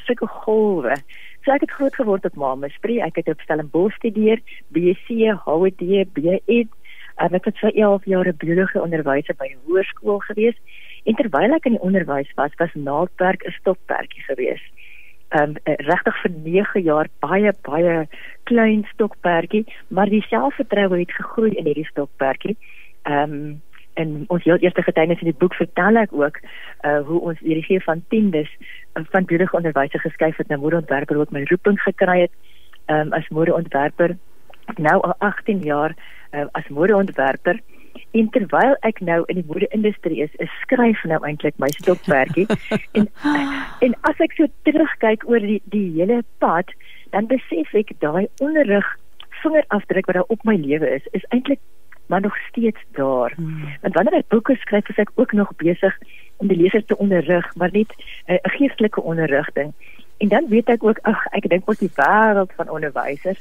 sulke golwe." So ek het groot geword op Mamespree. Ek het op Stellenbosch gestudeer, BSc, HWD, BEd. En ek het vir 11 jaar biologie onderwyser by 'n hoërskool gewees. En terwyl ek in die onderwys was, was naaldwerk 'n stokperdjie gewees. Um, regtig vir 9 jaar baie baie klein stokperdjie, maar die selfvertroue het gegroei in hierdie stokperdjie. Ehm um, in ons heel eerste getuienis in die boek vertel ek ook uh hoe ons die regie van tiendes uh, van biologie onderwysers geskuif het na modeontwerper wat my roeping gekry het um, as modeontwerper nou al 18 jaar uh, as modeontwerper en terwyl ek nou in die mode-industrie is, is skryf nou eintlik my stokperdjie en en as ek so terugkyk oor die die hele pad dan besef ek daai onderrig vingerafdruk wat daar op my lewe is is eintlik maar nog steeds daar. Hmm. Want wanneer ek boeke skryf, is ek ook nog besig om die lesers te onderrig, maar net eh, 'n uh, geestelike onderrigting. En dan weet ek ook, ag, ek dink ons die wêreld van onderwysers,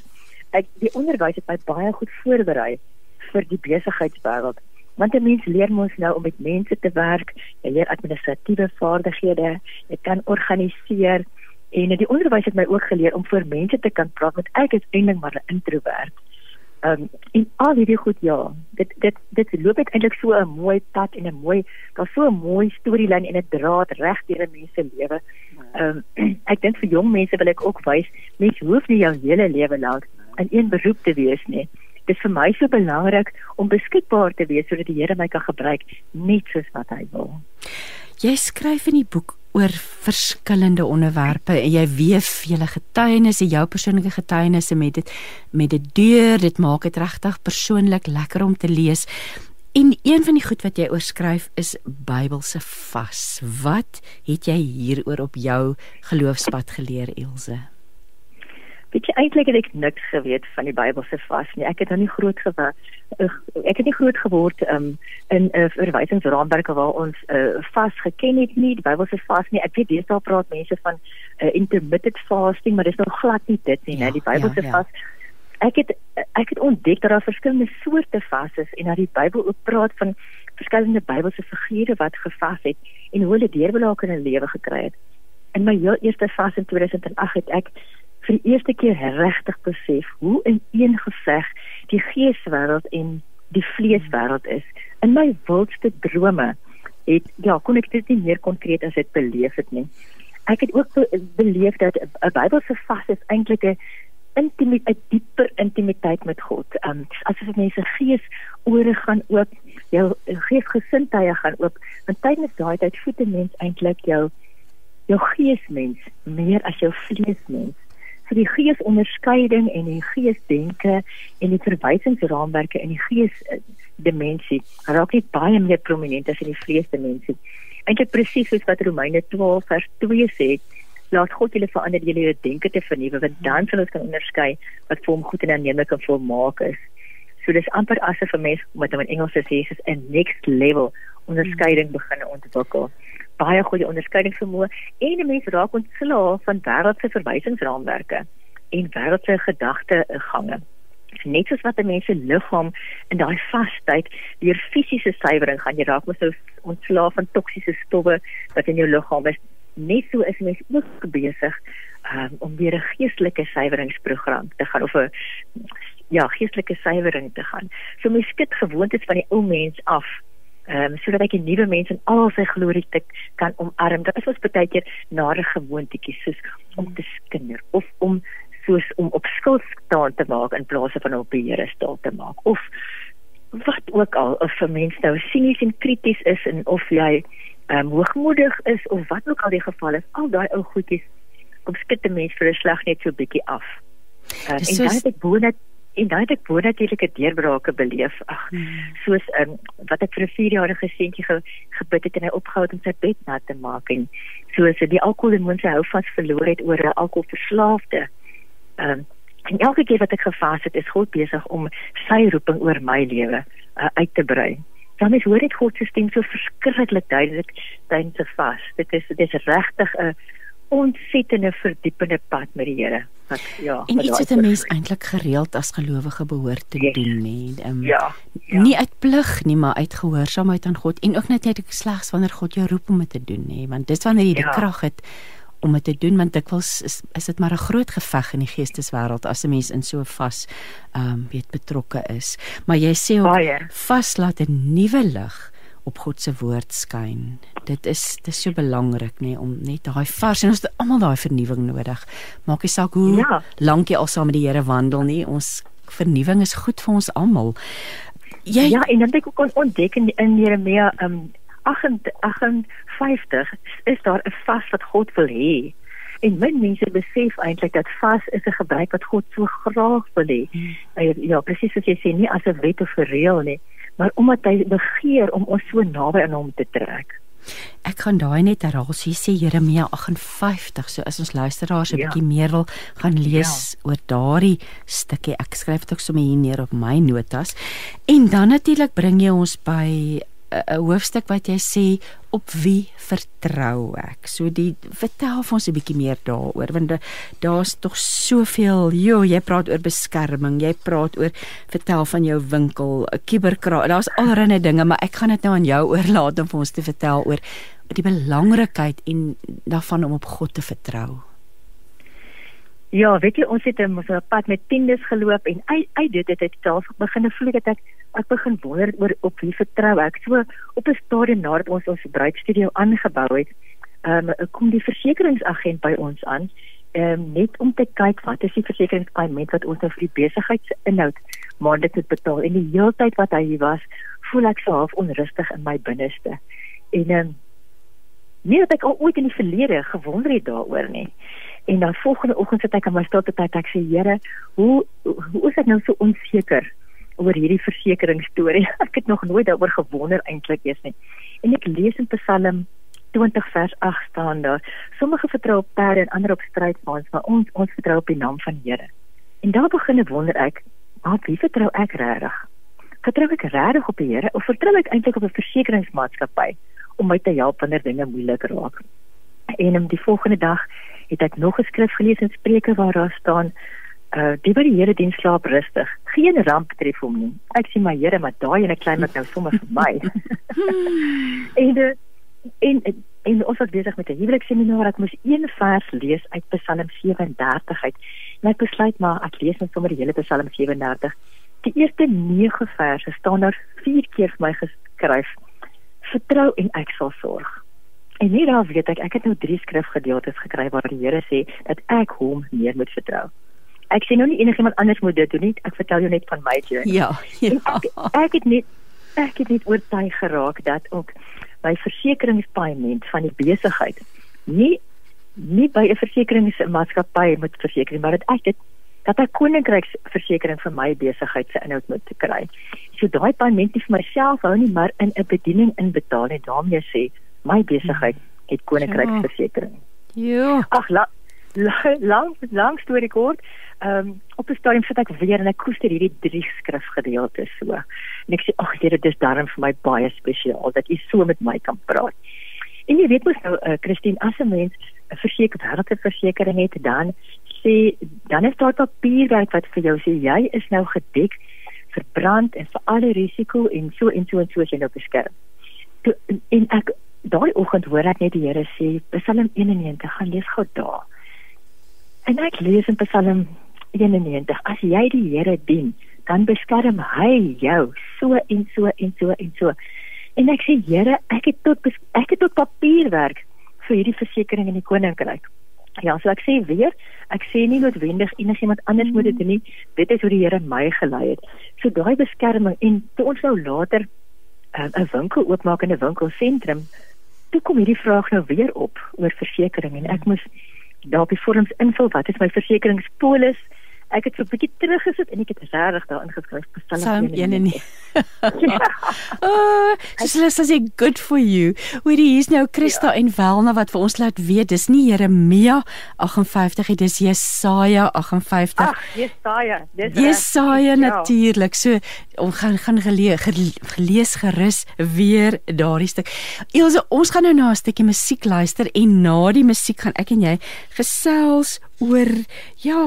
ek die onderwys het my baie goed voorberei vir die besigheidswêreld. Want 'n mens leer mos nou om met mense te werk, jy leer administratiewe vaardighede, jy kan organiseer en die onderwys het my ook geleer om voor mense te kan praat want ek is eintlik maar 'n introwert. Ehm um, en al hierdie goed ja, dit dit dit loop eintlik so 'n mooi pad en 'n mooi daar's so 'n mooi storielyn en 'n draad reg deur 'n mens se lewe. Ehm um, ek dink vir jong mense wil ek ook wys, mens hoef nie jou hele lewe lank in een beroep te wees nie. Dit is vir my so belangrik om beskikbaar te wees sodat die Here my kan gebruik net soos wat hy wil. Jy skryf in die boek oor verskillende onderwerpe en jy weef julle getuienisse, jou persoonlike getuienisse met dit met dit deur, dit maak dit regtig persoonlik lekker om te lees. En een van die goed wat jy oorskryf is Bybelse vas. Wat het jy hieroor op jou geloofspad geleer, Elsje? Weet jy eintlik het ek niks geweet van die Bybelse vas nie. Ek het nog nie groot geword ek het nie groot geword um, in 'n uh, verwysingsraamwerke waar ons uh, vas geken het nie. Die Bybelse vas nie. Ek weet deesdae praat mense van uh, intermittent fasting, maar dis nog glad nie dit nie, ja, né? Die Bybelse ja, ja. vas Ek het ek het ontdek dat daar verskillende soorte vas is en dat die Bybel ook praat van verskillende Bybelse figure wat gevas het en hoe hulle deurbraak in hulle lewe gekry het. In my heel eerste vas in 2008 het ek vir die eerste keer regtig besef hoe ineengeveg die geeswêreld en die vleeswêreld is. In my wildste drome het ja, kon ek dit nie meer konkreet as dit beleef het nie. Ek het ook be beleef dat 'n Bybelse vas is eintlik 'n intimiteit, 'n dieper intimiteit met God. Ehm um, as jy mense gees ore gaan oop, jou geesgesindheid gaan oop, want tydens daai tyd voed 'n mens eintlik jou jou geesmens meer as jou vleesmens So die geesonderskeiding en die geesdenke en die verwysingsraamwerke in die gees dimensie raak net baie meer prominent as in die vleesdimensie. Eintlik presies soos wat Romeine 12 vers 2 sê, laat God julle verander julle denke te vernuwe want dan sal ons kan onderskei wat vir hom goed en aanneemlik en volmaak is. So dis amper asof 'n mens met 'n Engels sê Jesus 'n next level onderskeiding begin ontwikkel. Baie goeie onderskeiding vermoë en 'n mens raak ontslaaf van wêreldse verwysingsraamwerke en wêreldse gedagtegange. Net soos wat 'n mens se liggaam in daai vastheid deur fisiese suiwering gaan jy raak mos so ontslaaf van toksiese stowwe wat in jou liggaam is. Net so is mens ook besig um, om weer 'n geestelike suiweringsprogram te gaan of 'n ja, geestelike suiwering te gaan. So mens skit gewoontes van die ou mens af ehm um, sodat ek 'n nuwe mens in al sy glorie te kan omarm. Dit is ons baie keer nare gewoontetjies soos om te skinder of om soos om op skuld staan te maak in plaas van op die Here staan te maak of wat ook al of 'n mens nou sinies en krities is en of jy ehm um, hoogmoedig is of wat ook al die geval is, al daai ou goedjies kom skit 'n mens vir 'n slag net so bietjie af. Um, en dan het ek bo net en dan het ek bo natuurlike deurbrake beleef. Ag, hmm. soos um, wat ek vir 'n 4-jarige seentjie ge, gebid het en hy opgehou het om sy bed nat te maak en soos die alkohol in sy hou vas verloor het oor 'n alkoholverslaafde. Ehm um, en elke keer wat ek gevas het, is God besig om sy roeping oor my lewe uh, uit te brei. Dan is hoor dit God se stem so verskriklik duidelik tydens te vas. Dit is dit is regtig 'n ontsettende verdiepende pad met die Here. Wat ja. En iets wat 'n mens eintlik gereeld as gelowige behoort te yes. doen, nê. Um, ja, ja. Nie uit plig nie, maar uit gehoorsaamheid aan God en ook net net slegs wanneer God jou roep om dit te doen, nê, want dis wanneer jy ja. die krag het om dit te doen want dikwels is is dit maar 'n groot geveg in die geesteswêreld as 'n mens in so vas ehm um, weet betrokke is. Maar jy sê ook vaslaat 'n nuwe lig op God se woord skyn. Dit is dit is so belangrik nê om net daai vars en ons het almal daai vernuwing nodig. Maak nie saak hoe ja. lank jy al saam met die Here wandel nie, ons vernuwing is goed vir ons almal. Jy Ja, en dan ek kon ontdek in, in Jeremia um 58 is daar 'n vas wat God wil hê. En min mense besef eintlik dat vas is 'n gebruik wat God so graag wil hê. Hmm. Ja, presies soos jy sê, nie as 'n wet of 'n reël nie maar omdat hy begeer om ons so naby aan hom te trek. Ek kan daai net herhaal. Sy sê Jeremia 58. So as ons luisteraars 'n ja. bietjie meer wil gaan lees ja. oor daardie stukkie. Ek skryf dit ook sommer hier neer op my notas. En dan natuurlik bring jy ons by 'n hoofstuk wat jy sê op wie vertrou ek. So die vertel ons 'n bietjie meer daaroor want daar's tog soveel. Jo, jy praat oor beskerming, jy praat oor vertel van jou winkel, 'n kuberkraal. Daar's allerlei dinge, maar ek gaan dit nou aan jou oorlaat om vir ons te vertel oor die belangrikheid en daarvan om op God te vertrou. Ja, weet jy ons het 'n pad met tiendes geloop en uit uit dit het ek self begin voel dat ek ek begin wonder oor op wie vertrou ek. So op 'n stadium nadat ons ons bruidstudio aangebou het, ehm um, kom die versekeringsagent by ons aan, ehm um, net om te kyk wat is die versekeringspaaiement wat ons nou vir die besigheidsinhoud maandeliks moet betaal. En die hele tyd wat hy hier was, voel ek so half onrustig in my binneste. En ehm um, nie dat ek al ooit in die verlede gewonder het daaroor nie. En dan volgende oggend sit ek aan my stilte tyd ek sê Here, hoe hoe is ek nou so onseker oor hierdie versekeringsstorie? ek het nog nooit daaroor gewonder eintlik eens nie. En ek lees in Psalm 20 vers 8 staan daar: Sommige vertrou op perde en ander op strydpaans, maar ons ons vertrou op die naam van die Here. En daar begin ek wonder ek, wat wie vertrou ek regtig? Vertrou ek regtig op die Here of vertrou ek eintlik op 'n versekeringsmaatskappy om my te help wanneer dinge moeilik raak? En om die volgende dag het ek nog 'n skrif gelees in Spreuke waar daar staan uh die wat die Here dien slaap rustig. Geen ramp tref hom nie. Ek sê my Here, maar daai ene klein wat nou sommer vir my. en, de, en en en ons was besig met 'n huweliksseminar ek moes een vers lees uit Psalm 37 uit. En ek besluit maar ek lees net sommer die hele Psalm 37. Die eerste 9 verse staan daar 4 keer vir my geskryf. Vertrou en ek sal sorg. En nie daar weet ek, ek het nou drie skrifgedeeltes gekry waar die Here sê dat ek hom meer moet vertrou. Ek sê nou nie enigiemand anders moet dit doen nie. Ek vertel jou net van my journey. Ja. ja. Ek, ek het net ek het net oortuig geraak dat ook my versekeringspaaiement van die besigheid nie nie by 'n versekeringsmaatskappy moet verseker nie, maar dit ek dit dat 'n koninkryksversekering vir my besigheid se inhoud moet kry. So daai paaiement nie vir myself hou nie, maar in 'n bediening inbetaal en daarmee sê my besigheid het koninkryksversekering. Ja. Ag, la, la, lang lang storie kort. Ehm um, op 'n stadium sit ek weer en ek koester hierdie drie skrifgedeeltes so. En ek sê ag Here, dis darm vir my baie spesiaal dat U so met my kan praat. En jy weet mos nou, uh, Christine, as 'n mens 'n versekerde versekering het, dan sê dan is daar papierwerk wat vir jou sê jy is nou gedek vir brand en vir alle risiko en so en so en so as jy nou beskerm. En ek daai oggend hoor ek net die Here sê Psalm 91 gaan lees gou daar. En ek lees in Psalm 91 as jy die Here dien, dan beskerm hy jou so en so en so en so. En ek sê Here, ek het tot ek het tot papierwerk vir hierdie versekerings in die koninkryk. Ja, so ek sê weer, ek sê nie noodwendig enigiemand anders moet dit doen nie. Dit is hoe die Here my gelei het. So daai beskerming en toe ons nou later um, 'n winkel oopmaak in 'n winkelsentrum, toe kom hierdie vraag nou weer op oor versekerings en ek moes daar op die vorms invul wat is my versekeringspolis? Ek het so 'n bietjie teruggesit en ek het regtig daar ingeskryf Psalm 1 en nie. oh, dis as jy good for you. Hoorie hier's nou Christa ja. en Welna wat vir ons laat weet dis nie Jeremia 58 nie, dis Jesaja 58. Ag, Jesaja. Dis Jesaja ja. natuurlik. So ons gaan gaan gelees, gelees gerus weer daardie stuk. Elsje, ons gaan nou na 'n stukkie musiek luister en na die musiek gaan ek en jy gesels oor ja,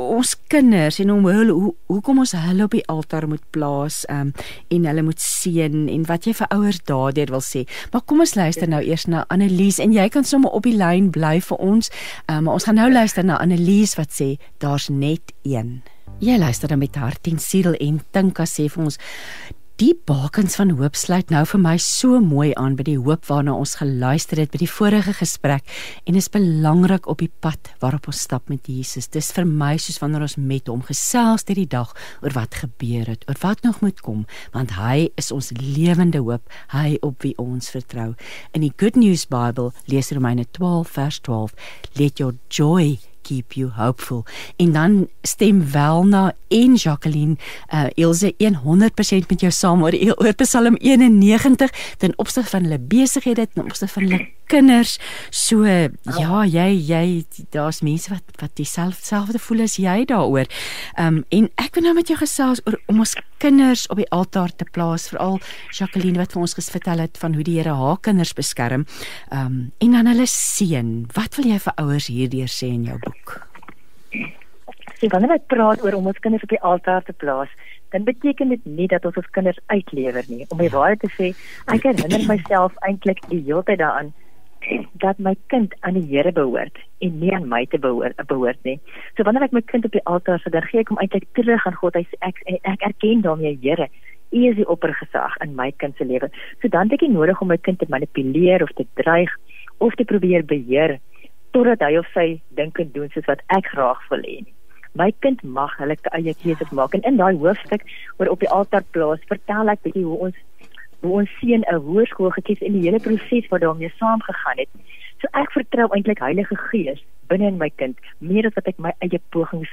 ons kinders en om hulle hoe hoekom ons hulle op die altaar moet plaas um, en hulle moet seën en wat jy vir ouers daardeur wil sê. Maar kom ons luister nou eers na Annelies en jy kan sommer op die lyn bly vir ons. Um, maar ons gaan nou luister na Annelies wat sê daar's net een. Jy luister dan met hart en siel en Tinka sê vir ons Die bakens van hoop sluit nou vir my so mooi aan by die hoop waarna ons geluister het by die vorige gesprek en is belangrik op die pad waarop ons stap met Jesus. Dis vir my soos wanneer ons met hom gesels deur die dag oor wat gebeur het, oor wat nog moet kom, want hy is ons lewende hoop, hy op wie ons vertrou. In die Good News Bible lees Romeine 12 vers 12: Let your joy keep you hopeful. En dan stem wel na en Jacqueline uh Ilse 100% met jou saam oor oor Psalm 91 ten opsigte van hulle besighede, ten opsigte van hulle kinders. So ja, jy jy daar's mense wat wat dieselfde selfde voel as jy daaroor. Um en ek wil nou met jou gesels oor om ons kinders op die altaar te plaas, veral Jacqueline wat vir ons gesvertel het van hoe die Here haar kinders beskerm. Um en dan hulle seën. Wat wil jy vir ouers hierdeur sê in jou boek? Sien, wanneer ek praat oor om ons kinders op die altaar te plaas, dan beteken dit nie dat ons ons kinders uitlewer nie. Om die waarheid te sê, ek herinner myself eintlik die hele tyd daaraan dat my kind aan die Here behoort en nie aan my te behoort behoort nie. So wanneer ek my kind op die altaar sit, dan gee ek hom eintlik terug aan God. Hy sê ek ek erken daarmee Here, U is die oppergesag in my kind se lewe. So dan het ek nie nodig om my kind te manipuleer of te dreig of te probeer beheer totdat hy of sy dink en doen soos wat ek graag wil hê nie. My kind mag hulle eie keuses maak en in daai hoofstuk oor op die altaar plaas, vertel ek bietjie hoe ons hoe ons seun 'n hoërskool gekies in die hele proses wat daarmee saamgegaan het. So ek vertrou eintlik Heilige Gees binne in my kind meer as wat ek my eie pogings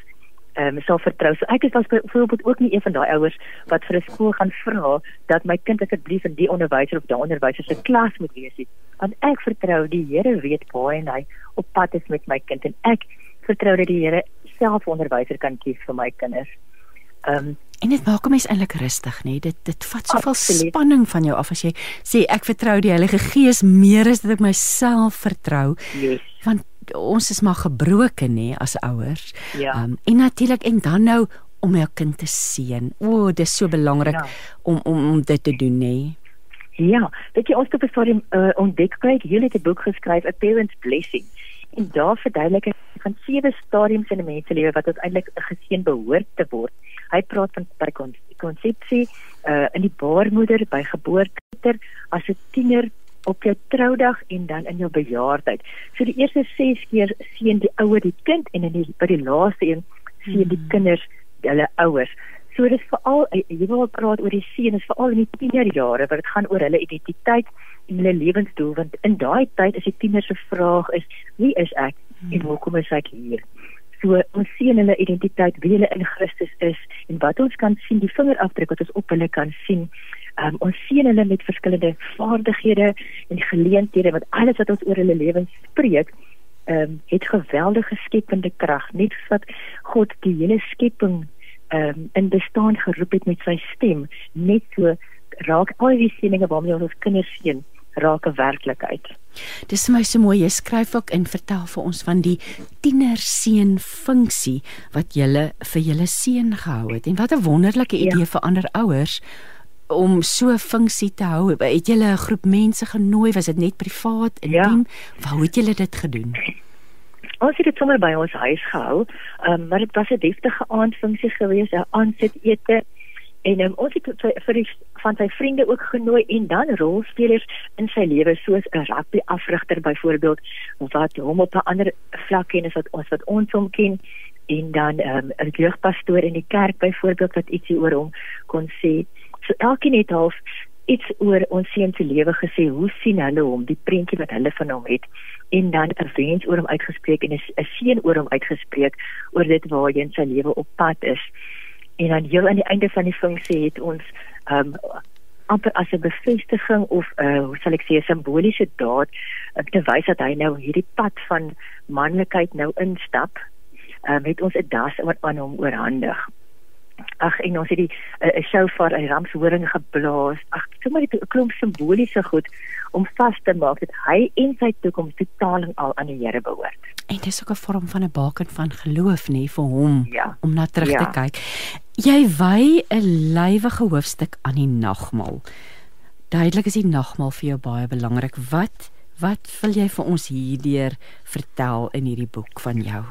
ehm um, sou vertrou. So ek is was byvoorbeeld ook nie een van daai ouers wat vir 'n skool gaan vra dat my kind asseblief in die onderwyser of daai onderwyser se klas moet wees nie. Want ek vertrou die Here weet waar hy op pad is met my kind en ek vertrou dat die Here self onderwyser kan kies vir my kinders. Ehm um, en dit maak hom eintlik rustig, nê? Dit dit vat soveel spanning van jou af as jy sê ek vertrou die Heilige Gees meer as dat ek myself vertrou. Yes. Want ons is maar gebroken nê as ouers. Ja. Um, en natuurlik en dan nou om jou kind te seën. O, dis so belangrik ja. om om om dit te doen nê. Ja, weet jy ons het op 'n stadium uh, ontdek kry ek hierdie boek geskryf, A Parent's Blessing. En daar verduidelik hy van sewe stadiums in 'n mens se lewe wat uiteindelik 'n geseën behoort te word. Hy praat van by konsepsie, uh in die baarmoeder, by geboorte, as 'n tiener op jou troudag en dan in jou bejaardheid. So die eerste 6 keer seën die ouer die kind en in die by die laaste een seën die hmm. kinders hulle ouers. So dis veral eh, jy wil praat oor die seun is veral in die tienerjare waar dit gaan oor hulle identiteit en hulle lewensdoel want in daai tyd as die tiener se vraag is wie is ek en hmm. hoekom is ek hier? So ons sien hulle identiteit wie hulle in Christus is en wat ons kan sien die vingerafdruk wat ons op hulle kan sien. Um, ons sien hulle met verskillende vaardighede en geleenthede wat alles wat ons oor hulle lewens spreek ehm um, het geweldige skepende krag net soos wat God die hele skepping ehm um, in bestaan geroep het met sy stem net so raak al die sieninge waarmee ons ons kinders sien raak 'n werklikheid. Dis vir my so mooi jy skryf ook in vertel vir ons van die tienerseun funksie wat jy vir julle seun gehou het en wat 'n wonderlike ja. idee ja. vir ander ouers om so 'n funksie te hou. Het jy 'n groep mense genooi? Was dit net privaat en ja. team? Hoe het julle dit gedoen? Ons het dit sommer by ons huis gehou, um, maar dit was 'n deftige aandfunksie geweest, 'n aansetete en um, ons het vir die, van sy vriende ook genooi en dan rolspelers in sy lewe soos 'n rugby afrigter byvoorbeeld wat hom op 'n ander vlak ken as wat ons wat ons hom ken en dan ehm, 'n um, jeugpastoor in die kerk byvoorbeeld wat ietsie oor hom kon sê. So elkeen het half iets oor ons seun se lewe gesê. Hoe sien hulle hom? Die prentjie wat hulle van hom het en dan 'n wens oor hom uitgespreek en 'n seën oor hom uitgespreek oor dit waar hy in sy lewe op pad is. En dan heel aan die einde van die funksie het ons ehm um, amper as 'n bevestiging of 'n uh, hoe sal ek sê 'n simboliese daad om te wys dat hy nou hierdie pad van manlikheid nou instap. Ehm um, het ons 'n das aan hom oorhandig. Ag en ons het die 'n uh, shofar en ramshoring geblaas. Ag, sommer 'n klomp simboliese goed om vas te maak dat hy en sy toekoms totaal en al aan die Here behoort. En dis ook 'n vorm van 'n baken van geloof nê vir hom ja. om na terug ja. te kyk. Jy wy 'n lywige hoofstuk aan die nagmaal. Duidelik is die nagmaal vir jou baie belangrik. Wat wat wil jy vir ons hierdeur vertel in hierdie boek van jou?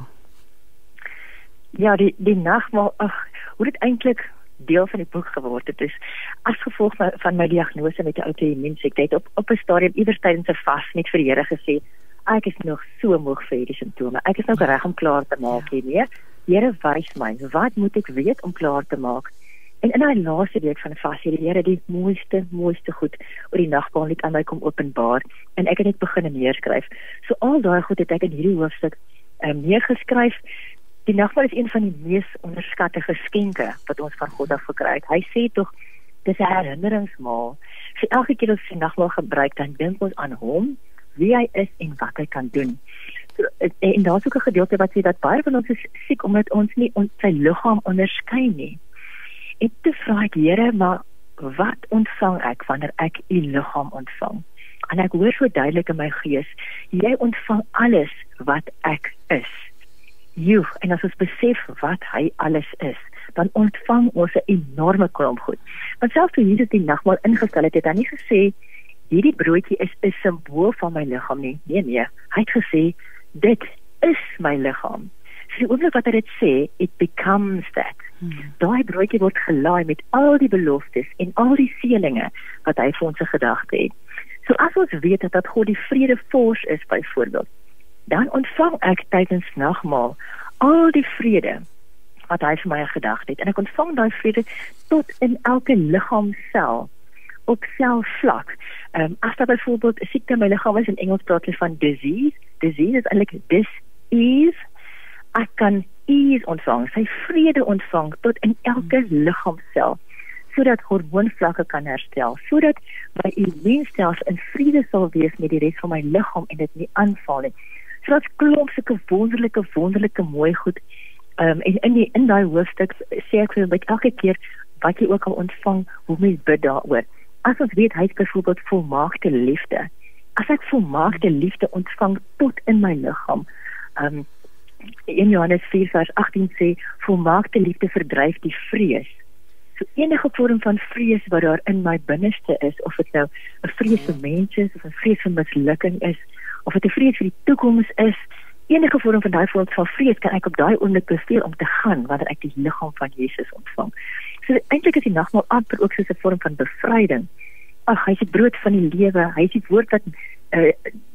Ja, die die nagmaal, ag, hoe dit eintlik deel van die boek geword het is as gevolg van, van my diagnose met 'n outoimmuunsiekte. Ek het op op 'n stadium iewers tydens 'n vas net vir die Here gesê, ek is nog so moeg vir hierdie simptome. Ek is nou reg om klaar te maak hiermee. Ja. Here wys my, wat moet ek weet om klaar te maak? En in daai laaste week van vas het die Here die mooiste, mooiste goed oor die nagbaal net aan my kom openbaar en ek het net begin neerskryf. So al daai goed het ek in hierdie hoofstuk um, neergeskryf. Die nagbaal is een van die mees onderskatte geskenke wat ons van God af gekry het. Hy sê tog dis 'n herinneringsmaal. So elke keer as die nagbaal gebruik, dan dink ons aan hom, wie hy is en wat hy kan doen en daar's ook 'n gedeelte wat sê dat baie van ons is siek omdat ons nie ons sy liggaam onderskei nie. En te vra ek Here, maar wat ontvang ek wanneer ek u liggaam ontvang? En ek hoor so duidelik in my gees, jy ontvang alles wat ek is. Jy en as ons besef wat hy alles is, dan ontvang ons 'n enorme klomp goed. Want selfs toe Jesus die nagmaal ingestel het, het hy nie gesê hierdie broodjie is 'n simbool van my liggaam nie. Nee nee, hy het gesê dit is my liggaam. So die oomblik wat hy dit sê, it becomes that. Hmm. Daai broodjie word gelaai met al die beloftes en al die seëninge wat hy vir ons se gedagte het. So as ons weet dat God die vrede fors is byvoorbeeld, dan ontvang ek tydens nagmaal al die vrede wat hy vir my gedagte het en ek ontvang daai vrede tot in elke liggaamsel op selfvlak. Ehm um, as daar byvoorbeeld 'n siekte in my liggaam is in Engels praat hulle van disease, disease is eintlik dis ease. Ek kan ease ontvang, sy vrede ontvang tot in elke hmm. liggaamsel sodat hormoonvlakke kan herstel, sodat my immuunstelsel in vrede sal wees met die res van my liggaam en dit nie aanval nie. So dit's klomp sulke wonderlike wonderlike mooi goed. Ehm um, en in die in daai hoofstuk sê ek vir my elke keer wat jy ook al ontvang, hoe mens bid daaroor as ons weet hy het byvoorbeeld volmaakte liefde as ek volmaakte liefde ontvang tot in my liggaam um in Johannes 4 vers 18 sê volmaakte liefde verdryf die vrees so enige vorm van vrees wat daar in my binneste is of dit nou 'n vrees vir mense of 'n vrees vir mislukking is of dit 'n vrees vir die toekoms is enige vorm van daai vorm van vrees kan ek op daai oomblik beveel om te gaan wanneer ek die liggaam van Jesus ontvang So eintlik is die nagmaal amper ook soos 'n vorm van bevryding. Ag, hy is die brood van die lewe. Hy is die woord wat uh,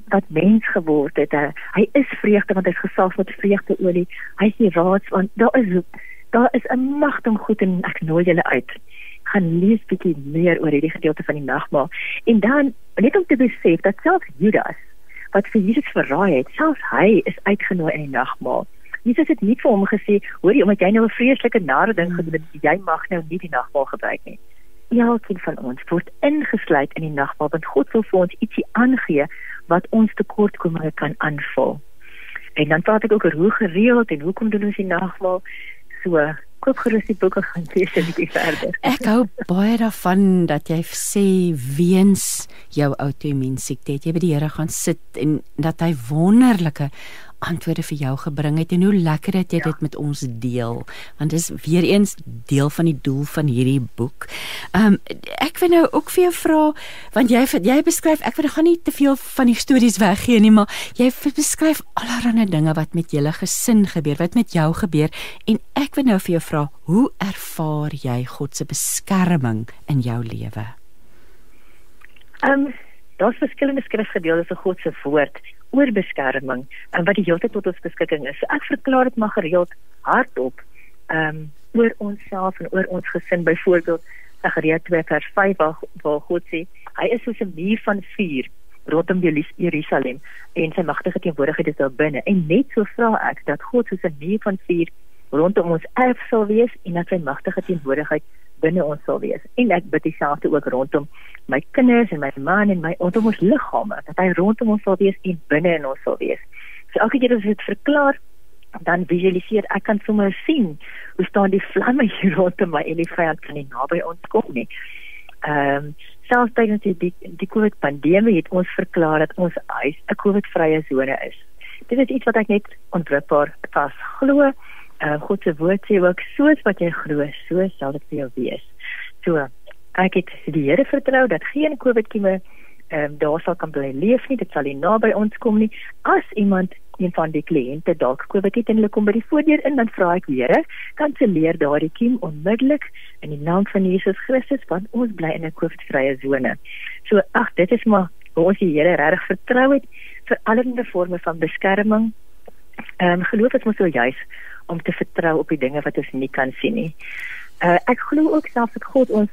wat mens geword het. Uh, hy is vreugde want hy is gesalf met vreugdeolie. Hy is die raad want daar is Daar is 'n magdom goed en ek nooi julle uit. Gaan lees bietjie meer oor hierdie gedeelte van die nagmaal en dan net om te besef dat selfs Judas wat vir Jesus verraai het, selfs hy is uitgenooi in die nagmaal. Jesus het nie vir hom gesê, hoor jy, omdat jy nou 'n vreeslike nare ding gedoen het, jy mag nou nie die nagmaal gebruik nie. Elkeen van ons word ingesluit in die nagmaal want God wil vir ons ietsie aangee wat ons tekortkominge kan aanvul. En dan praat ek ook oor hoe gereeld en hoekom doen ons die nagmaal? So, koop gerus die boeke gaan lees en bietjie verder. Ek hou baie daarvan dat jy sê weens jou outoimmuun siekte het jy by die Here gaan sit en dat hy wonderlike antwoorde vir jou gebring het en hoe lekker dat jy ja. dit met ons deel want dis weer eens deel van die doel van hierdie boek. Ehm um, ek wil nou ook vir jou vra want jy jy beskryf ek wil gaan nie te veel van die stories weggee nie maar jy beskryf allerlei dinge wat met julle gesin gebeur, wat met jou gebeur en ek wil nou vir jou vra hoe ervaar jy God se beskerming in jou lewe? Ehm um, daar's verskillende skrifgedeeltes in God se woord oor beskerming en wat die hele tyd tot ons beskikking is. Ek verklaar dit maar gereeld hardop ehm um, oor onsself en oor ons gesin byvoorbeeld Sagaria 2 vers 5 waar, waar God sê hy is soos 'n muur van vuur rondom Jerusalem en sy magtige teenwoordigheid is daar binne en net so vra ek dat God soos 'n muur van vuur rondom ons erf sal wees en dat sy magtige teenwoordigheid binne ons sal wees en ek bid dieselfde ook rondom my kinders en my man en my rondom ons liggame dat hy rondom ons sal wees en binne in ons sal wees. So elke keer as ek dit verklaar dan visualiseer ek kan sommer sien hoe staan die vlamme hier rondom my en die vyand kan nie naby ons kom nie. Ehm um, selfs tydens die die, die COVID pandemie het ons verklaar dat ons huis 'n COVID vrye sone is. Dit is iets wat ek net ontwripbaar vas glo. Uh, God se woord sê ook soos wat jy glo, so sal dit vir jou wees. So ek het die Here vertrou dat geen COVID kieme ehm um, daar sal kan bly leef nie, dit sal nie naby ons kom nie. As iemand een van die kliënte dalk COVID het en hulle kom by die voordeur in, dan vra ek Here, kanselleer daardie kiem onmiddellik in die naam van Jesus Christus want ons bly in 'n COVID-vrye sone. So ag, dit is maar hoe ons die Here regtig vertrou het vir allerlei forme van beskerming. Ehm um, geloof is mos so juis om te vertrou op die dinge wat ons nie kan sien nie. Uh ek glo ook self dat God ons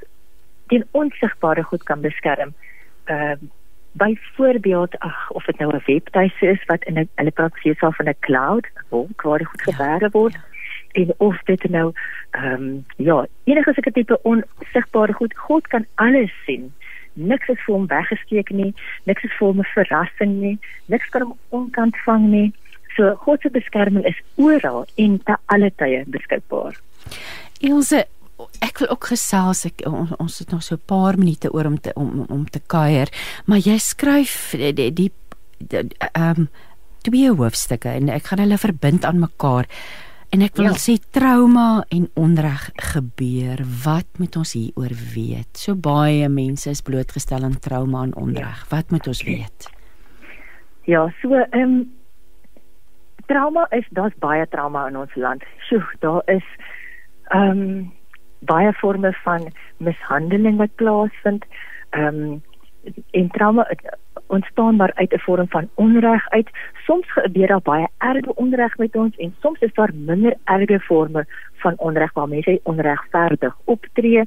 teen onsigbare goed kan beskerm. Ehm uh, byvoorbeeld ag of dit nou 'n webtuiste is wat in 'n hulle praat hier self van 'n cloud, wolk waar dit goed ja, gebeure word. Ja. En of dit nou ehm um, ja, enige sulke tipe onsigbare goed, God kan alles sien. Niks is vir hom weggesteek nie, niks is vir hom 'n verrassing nie, niks kan hom onkant vang nie. So God se beskerming is oral en te alle tye beskikbaar. Ilse ek wil ook gesels ek ons, ons het nog so 'n paar minute oor om te om om te kuier maar jy skryf die die ehm um, twee hoofstukke en ek gaan hulle verbind aan mekaar en ek wil ja. sê trauma en onreg gebeur wat moet ons hier oor weet so baie mense is blootgestel aan trauma en onreg ja. wat moet ons weet ja so ehm um, trauma is daar's baie trauma in ons land so daar is ehm um, baie forme van mishandeling wat plaasvind. Ehm um, en trauma ontstaan maar uit 'n vorm van onreg uit. Soms gebeur daar baie erge onreg met ons en soms is daar minder erge forme van onreg waar mense onregverdig optree.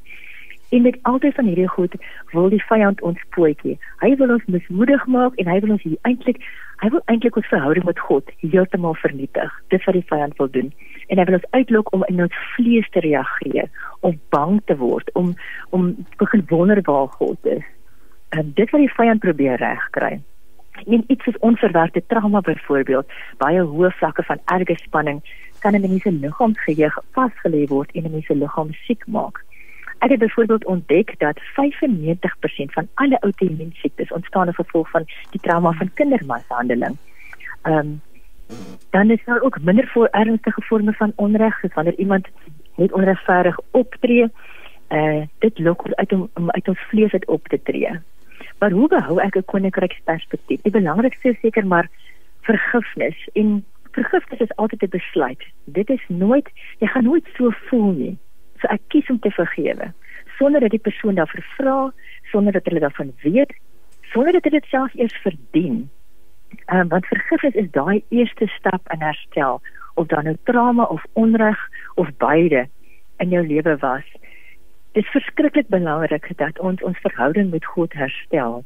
En met altyd van hierdie goed wil die vyand ons pootjie. Hy wil ons mismoedig maak en hy wil ons eintlik hy wil eintlik ons verhouding met God heeltemal vernietig. Dis wat die vyand wil doen en hy wil ons uitlok om in ons vlees te reageer, om bang te word, om om begin wonder waar God is. En dit wat die vyand probeer regkry. En iets soos onverwerkte trauma byvoorbeeld, baie hoë vlakke van erge spanning kan in 'n mens se liggaamsgeheue vasgelê word en 'n mens se liggaam siek maak. Ek het byvoorbeeld ontdek dat 95% van alle outoimmuun siektes ontstaan as gevolg van die trauma van kindermishandeling. Ehm um, dan is daar ook minder voor ernstige vorme van onreg soos wanneer iemand net onregverdig optree. Uh dit lok ons uit om, om uit ons vlees uit op te tree. Maar hoe behou ek 'n koninkryksperspektief? Die belangrikste is seker maar vergifnis en vergifnis is altyd 'n besluit. Dit is nooit jy gaan nooit so voel nie. So ek kies om te vergewe sonder dat die persoon daarvoor vra, sonder dat hulle daarvan weet, sonder dat hulle dit self eers verdien. Um, want vergifnis is daai eerste stap in herstel of dan nou trauma of onreg of beide in jou lewe was. Dit is verskriklik belangrik dat ons ons verhouding met God herstel.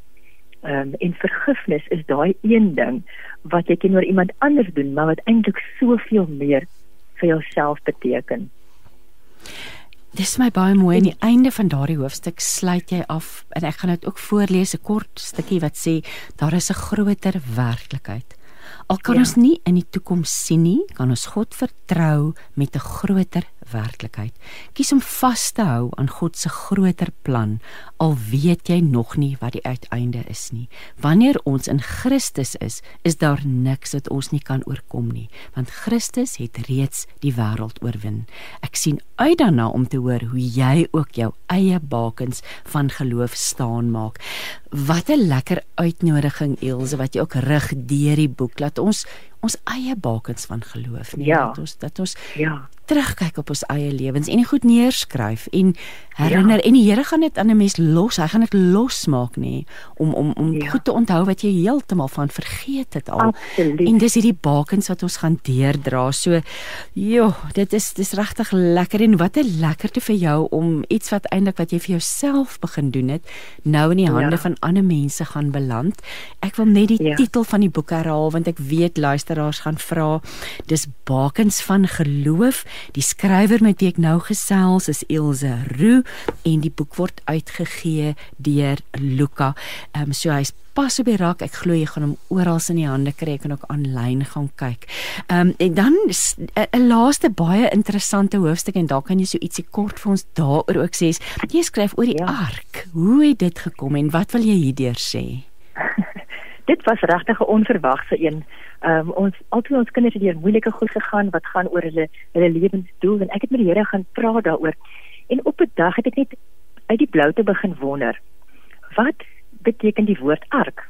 Ehm um, en vergifnis is daai een ding wat jy teenoor iemand anders doen, maar wat eintlik soveel meer vir jouself beteken. Dis my baie mooi aan die einde van daardie hoofstuk sluit jy af en ek gaan dit ook voorlees 'n kort stukkie wat sê daar is 'n groter werklikheid. Al kan ja. ons nie in die toekoms sien nie, kan ons God vertrou met 'n groter werklikheid. Kies om vas te hou aan God se groter plan al weet jy nog nie wat die uiteinde is nie. Wanneer ons in Christus is, is daar niks wat ons nie kan oorkom nie, want Christus het reeds die wêreld oorwin. Ek sien uit daarna om te hoor hoe jy ook jou eie bakens van geloof staan maak. Wat 'n lekker uitnodiging Elsje wat jy ook rig deur die boek. Laat ons ons eie bakens van geloof nie ja. dat ons dat ons ja terugkyk op ons eie lewens en goed neerskryf en herinner ja. en die Here gaan dit aan 'n mens los. Hy gaan dit losmaak nê om om om ja. goed te onthou wat jy heeltemal van vergeet het al. Absoluut. En dis hierdie bakens wat ons gaan deurdra. So joh, dit is dis regtig lekker en wat 'n lekkerte vir jou om iets wat eintlik wat jy vir jouself begin doen het, nou in die hande ja. van ander mense gaan beland. Ek wil net die ja. titel van die boek herhaal want ek weet luisteraars gaan vra. Dis bakens van geloof Die skrywer met wie ek nou gesels is Ilse Roo en die boek word uitgegee deur Luka. Ehm um, so hy's pas op die rak. Ek glo jy gaan hom oral in die hande kry en ook aanlyn gaan kyk. Ehm um, en dan 'n laaste baie interessante hoofstuk en daar kan jy so ietsie kort vir ons daaroor ook sê. Jy skryf oor die ja. ark. Hoe het dit gekom en wat wil jy hierdeur sê? Dit was regtig 'n onverwagse een. Ehm um, ons altyd ons kinders het deur moeilike goed gegaan wat gaan oor hulle hulle lewensdoel en ek het met die Here gaan praat daaroor. En op 'n dag het ek net uit die blou te begin wonder. Wat beteken die woord ark?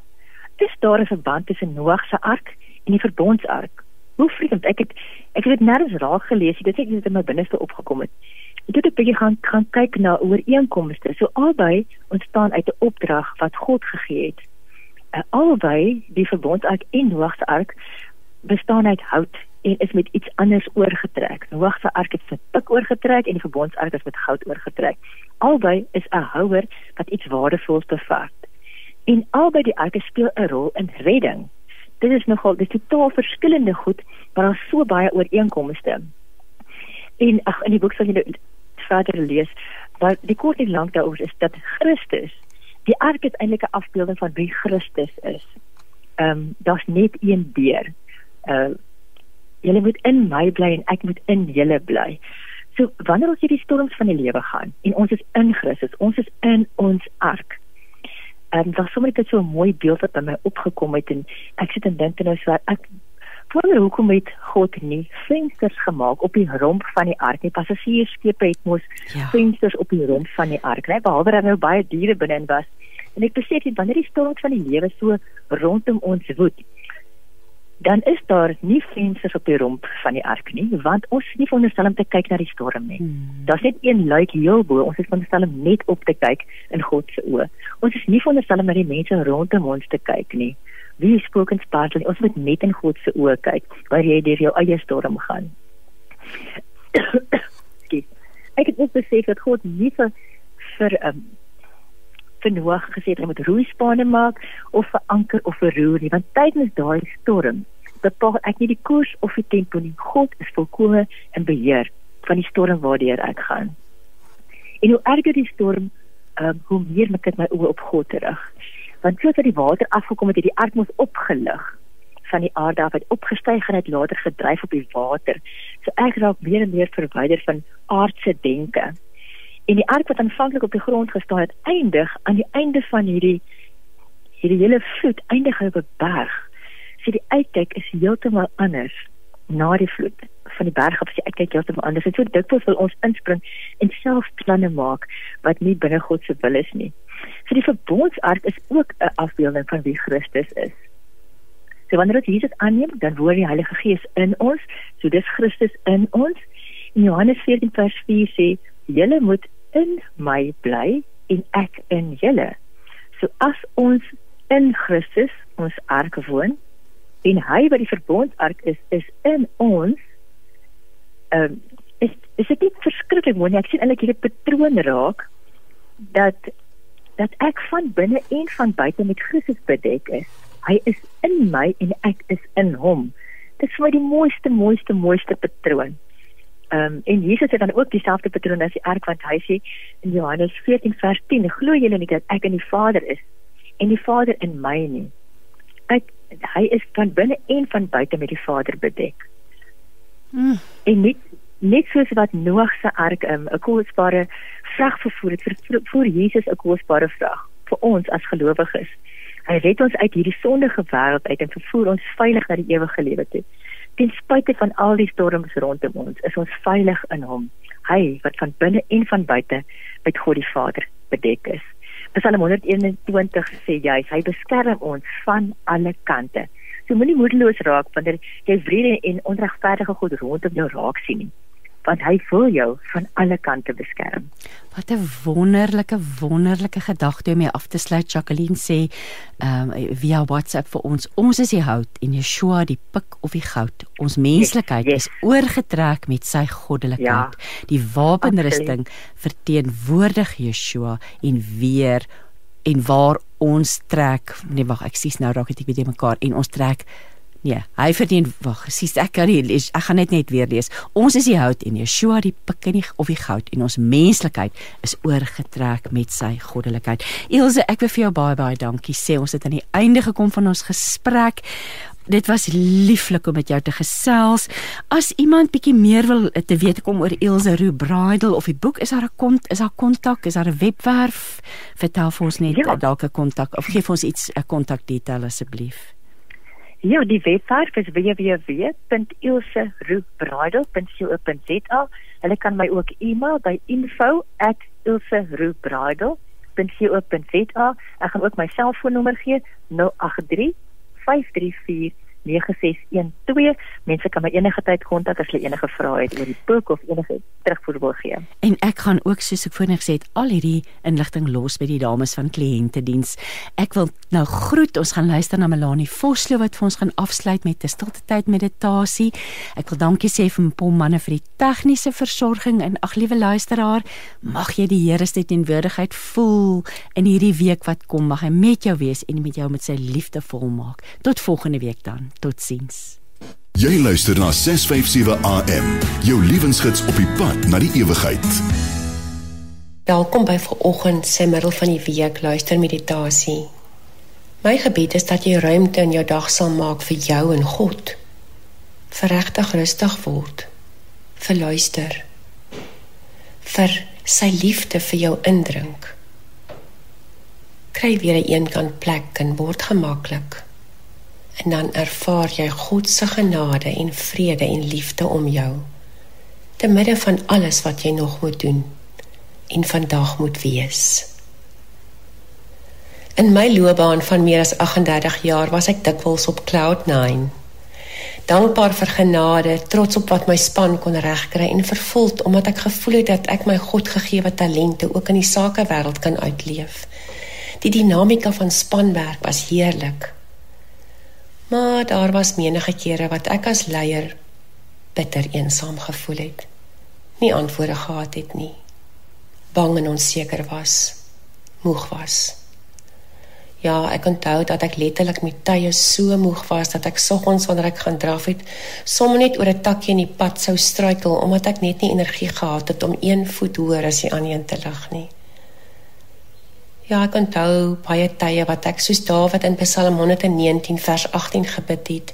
Is daar 'n verband tussen Noag se ark en die verbondsark? Hoe vreemd. Ek het ek het dit nêrens raak gelees. Dit het net in my binneste opgekom het. Ek het 'n bietjie gaan gaan kyk na ooreenkomste. So albei ontstaan uit 'n opdrag wat God gegee het albei die verbondsark en Noag se ark bestaan uit hout en is met iets anders oorgetrek. Noag se ark het met pik oorgetrek en die verbondsark is met goud oorgetrek. Albei is 'n houer wat iets waardevols bevat. En albei die arke speel 'n rol in redding. Dit is nogal dis totaal verskillende goed, maar daar is so baie ooreenkomste. En ag in die boek sal jy nou verder lees, maar die kort en lank daaroor is dat Christus die ark is eintlik 'n afbeelding van wie Christus is. Ehm um, daar's net een deur. Uh julle moet in my bly en ek moet in julle bly. So wanneer ons hierdie storms van die lewe gaan en ons is in Christus, ons is in ons ark. Ehm um, daar's sommer net so 'n mooi beeld wat by my opgekom het en ek sit en dink nou so ek wonder hoekom het God nie vensters gemaak op die romp van die ark nie. Passasiersskepe het mos ja. vensters op die romp van die ark, net behalwe dat nou baie diere binne was. En ek besef dit wanneer die storms van die lewe so rondom ons woed, dan is daar nie vensters op die romp van die ark nie, want ons is nie veronderstel om te kyk na die storm nie. Hmm. Daar's net een luik heel bo, ons is veronderstel om net op te kyk in God se oë. Ons is nie veronderstel om na die mense rondom ons te kyk nie wie spoken spartel ons moet net in God se oë kyk waar jy deur jou eie storm gaan. Ek het ook besef dat God nie vir vir um, vir Noag gesê het hy moet roeispane maak of vir anker of vir roer nie want tydens daai storm bepaal ek nie die koers of die tempo nie. God is volkome in beheer van die storm waardeur ek gaan. En hoe erger die storm um, hoe meer maak ek my oë op God terug want soos dat die water afgekom het, het die ark mos opgelig van die aarde af het opgestyg en het later gedryf op die water. So ek raak meer en meer verwyder van aardse denke. En die ark wat aanvanklik op die grond gestaan het, eindig aan die einde van hierdie hierdie hele vloed eindig op 'n berg. So die uitkyk is heeltemal anders na die vloed van die berg as jy uitkyk heeltemal anders. Dit so dikwels wil ons inspring en self planne maak wat nie binne God se wil is nie. So die verbondsark is ook 'n afbeelding van wie Christus is. So wanneer ons Jesus aanneem, dan woon die Heilige Gees in ons. So dis Christus in ons. In Johannes 14 vers 4 sê: "Julle moet in my bly en ek in julle." So as ons in Christus ons ark woon en hy wat die verbondsark is, is in ons, ehm um, is is dit nie verskriklik mooi nie. Ek sien eintlik hierdie patroon raak dat dat ek van binne en van buite met Christus bedek is. Hy is in my en ek is in hom. Dit is vir my die mooiste mooiste mooiste patroon. Ehm um, en Jesus het dan ook dieselfde patroon as die ark want hy sê in Johannes 14 vers 10: "Glo julle nie dat ek in die Vader is en die Vader in my nie?" Ek hy is van binne en van buite met die Vader bedek. Mm. En nie net soos wat Noag se ark ehm, 'n um, kosbare vrag vervoer het vir voor Jesus 'n kosbare vrag vir ons as gelowiges. Hy red ons uit hierdie sondige wêreld uit en vervoer ons veilig na die ewige lewe toe. Ten spyte van al die storms rondom ons, is ons veilig in Hom. Hy wat van binne en van buite met God die Vader bedek is. Psalm 121 sê jy, hy beskerm ons van alle kante. So moenie moedeloos raak wanneer jy vrede en onregverdige goed rondom jou raak sien nie want hy wil jou van alle kante beskerm. Wat 'n wonderlike wonderlike gedagte om mee af te sluit. Jacqueline sê ehm um, via WhatsApp vir ons, ons is die hout en Yeshua die pik of die goud. Ons menslikheid yes, yes. is oorgetrek met sy goddelikheid. Ja, die wapenrusting verteenwoordig Yeshua en weer en waar ons trek, nee wag, ek sies nou raak dit ek weet mekaar en ons trek Nee, hy verdien wag, sies ek kan nie lees. Ek gaan net net weer lees. Ons is die hout en Yeshua die pik en die of die goud en ons menslikheid is oorgetrek met sy goddelikheid. Ilse, ek wil vir jou baie baie dankie sê. Ons het aan die einde gekom van ons gesprek. Dit was lieflik om met jou te gesels. As iemand bietjie meer wil te weet kom oor Ilse Roo Bridal of die boek, is daar 'n kont, is daar kontak, is daar 'n webwerf? Vertel vir ons net ja. dalk 'n kontak of gee vir ons iets 'n kontakdetail asseblief. Ja, die webwerf is www.ilseroobridal.co.za. Hulle kan my ook e-mail by info@ilseroobridal.co.za. Ek gaan ook my selfoonnommer gee 083 534 9612. Mense kan my enige tyd kontak as hulle enige vrae het oor die boek of enige terugvoer wil gee. En ek gaan ook soos ek voorheen gesê het, al hierdie inligting los by die dames van kliëntediens. Ek wil nou groet. Ons gaan luister na Melanie Vosloo wat vir ons gaan afsluit met 'n stilte tyd meditasie. Ek wil dankie sê vir Pom manne vir die tegniese versorging en ag liewe luisteraar, mag jy die Here se teenwoordigheid voel in hierdie week wat kom. Mag hy met jou wees en met jou met sy liefde volmaak. Tot volgende week dan. Totsiens. Jy luister na 657 AM, jou lewensgids op die pad na die ewigheid. Welkom by vanoggend se middel van die week luister meditasie. My gebed is dat jy ruimte in jou dag sal maak vir jou en God. Vir regtig rustig word. Vir luister. Vir sy liefde vir jou indrink. Kry weer 'n eenkant plek en word gemaklik en dan ervaar jy God se genade en vrede en liefde om jou te midde van alles wat jy nog moet doen en vandag moet wees. In my loopbaan van meer as 38 jaar was ek dikwels op cloud 9. Dankbaar vir genade, trots op wat my span kon regkry en vervuld omdat ek gevoel het dat ek my Godgegewe talente ook in die sakewêreld kan uitleef. Die dinamika van spanwerk was heerlik. Maar daar was menige kere wat ek as leier bitter eensaam gevoel het. Nie antwoorde gehad het nie. Bang en onseker was. Moeg was. Ja, ek onthou dat ek letterlik met tye so moeg was dat ek soggens wanneer ek gaan draf het, sommer net oor 'n takkie in die pad sou struikel omdat ek net nie energie gehad het om een voet hoër as die ander te lig nie. Ja, ek onthou baie tye wat ek soos Dawid in Psalm 119 vers 18 gebid het.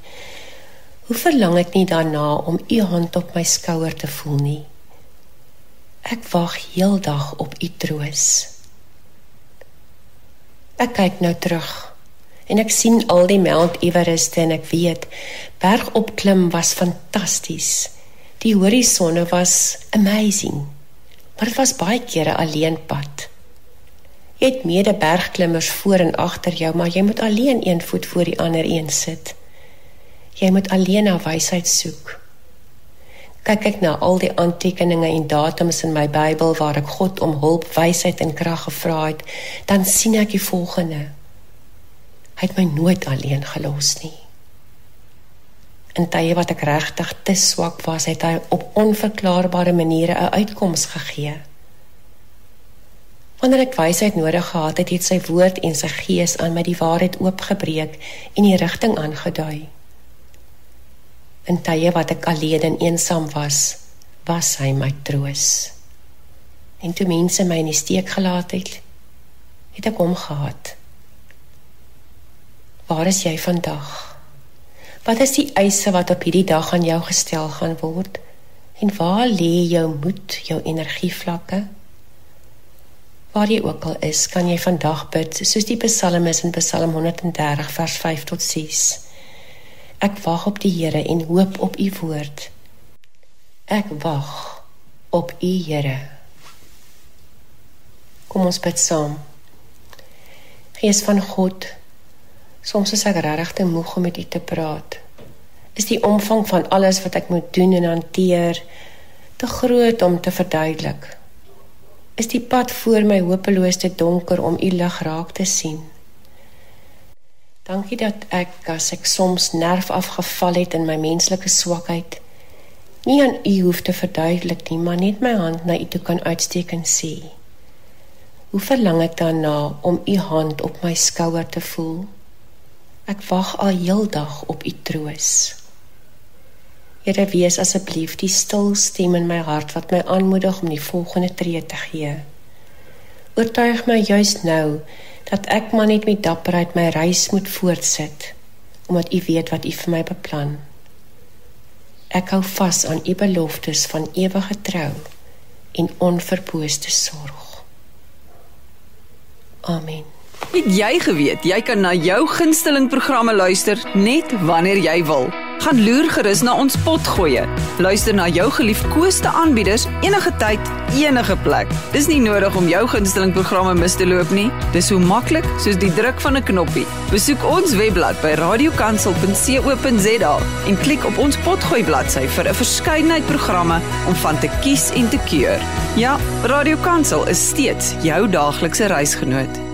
Hoe verlang ek nie daarna om u hand op my skouer te voel nie. Ek wag heeldag op u troos. Ek kyk nou terug en ek sien al die Mount Everest en ek weet bergopklim was fantasties. Die horisonne was amazing. Maar dit was baie kere alleen pad. Jy het mede bergklimmers voor en agter jou, maar jy moet alleen een voet voor die ander een sit. Jy moet alleen na wysheid soek. Kyk ek na al die aantekeninge en datums in my Bybel waar ek God om hulp, wysheid en krag gevra het, dan sien ek die volgende. Hy het my nooit alleen gelos nie. In tye wat ek regtig te swak was, het hy op onverklaarbare maniere 'n uitkoms gegee. Wanneer ek wysheid nodig gehad het, het sy woord en sy gees aan my die waarheid oopgebreek en die rigting aangedui. In tye wat ek alleen en eensaam was, was hy my troos. En toe mense my in die steek gelaat het, het ek hom gehad. Waar is jy vandag? Wat is die eise wat op hierdie dag aan jou gestel gaan word? En waar lê jou moed, jou energievlakke? Waar jy ook al is, kan jy vandag bid soos die psalmis in Psalm 130 vers 5 tot 6. Ek wag op die Here en hoop op u woord. Ek wag op u Here. Kom ons bid saam. Gees van God, Soms is ek regtig te moeg om met u te praat. Is die omvang van alles wat ek moet doen en hanteer te groot om te verduidelik? Is die pad voor my hopeloos te donker om u lig raak te sien? Dankie dat ek as ek soms nerf afgeval het in my menslike swakheid nie aan u hoef te verduidelik nie, maar net my hand na u toe kan uitsteek en sê: Hoe verlang ek daarna om u hand op my skouer te voel? Ek wag al heeldag op u troos. Here wees asseblief die stil stem in my hart wat my aanmoedig om die volgende tree te gee. Oortuig my juis nou dat ek maar net met dapperheid my reis moet voortsit omdat u weet wat u vir my beplan. Ek hou vas aan u beloftes van ewige trou en onverpooste sorg. Amen. Het jy geweet jy kan na jou gunsteling programme luister net wanneer jy wil? Gaan loer gerus na ons potgoeie. Luister na jou geliefkoeste aanbieders enige tyd, enige plek. Dis nie nodig om jou gunsteling programme mis te loop nie. Dis so maklik soos die druk van 'n knoppie. Besoek ons webblad by radiokansel.co.za en klik op ons potgooi bladsy vir 'n verskeidenheid programme om van te kies en te keur. Ja, Radio Kansel is steeds jou daaglikse reisgenoot.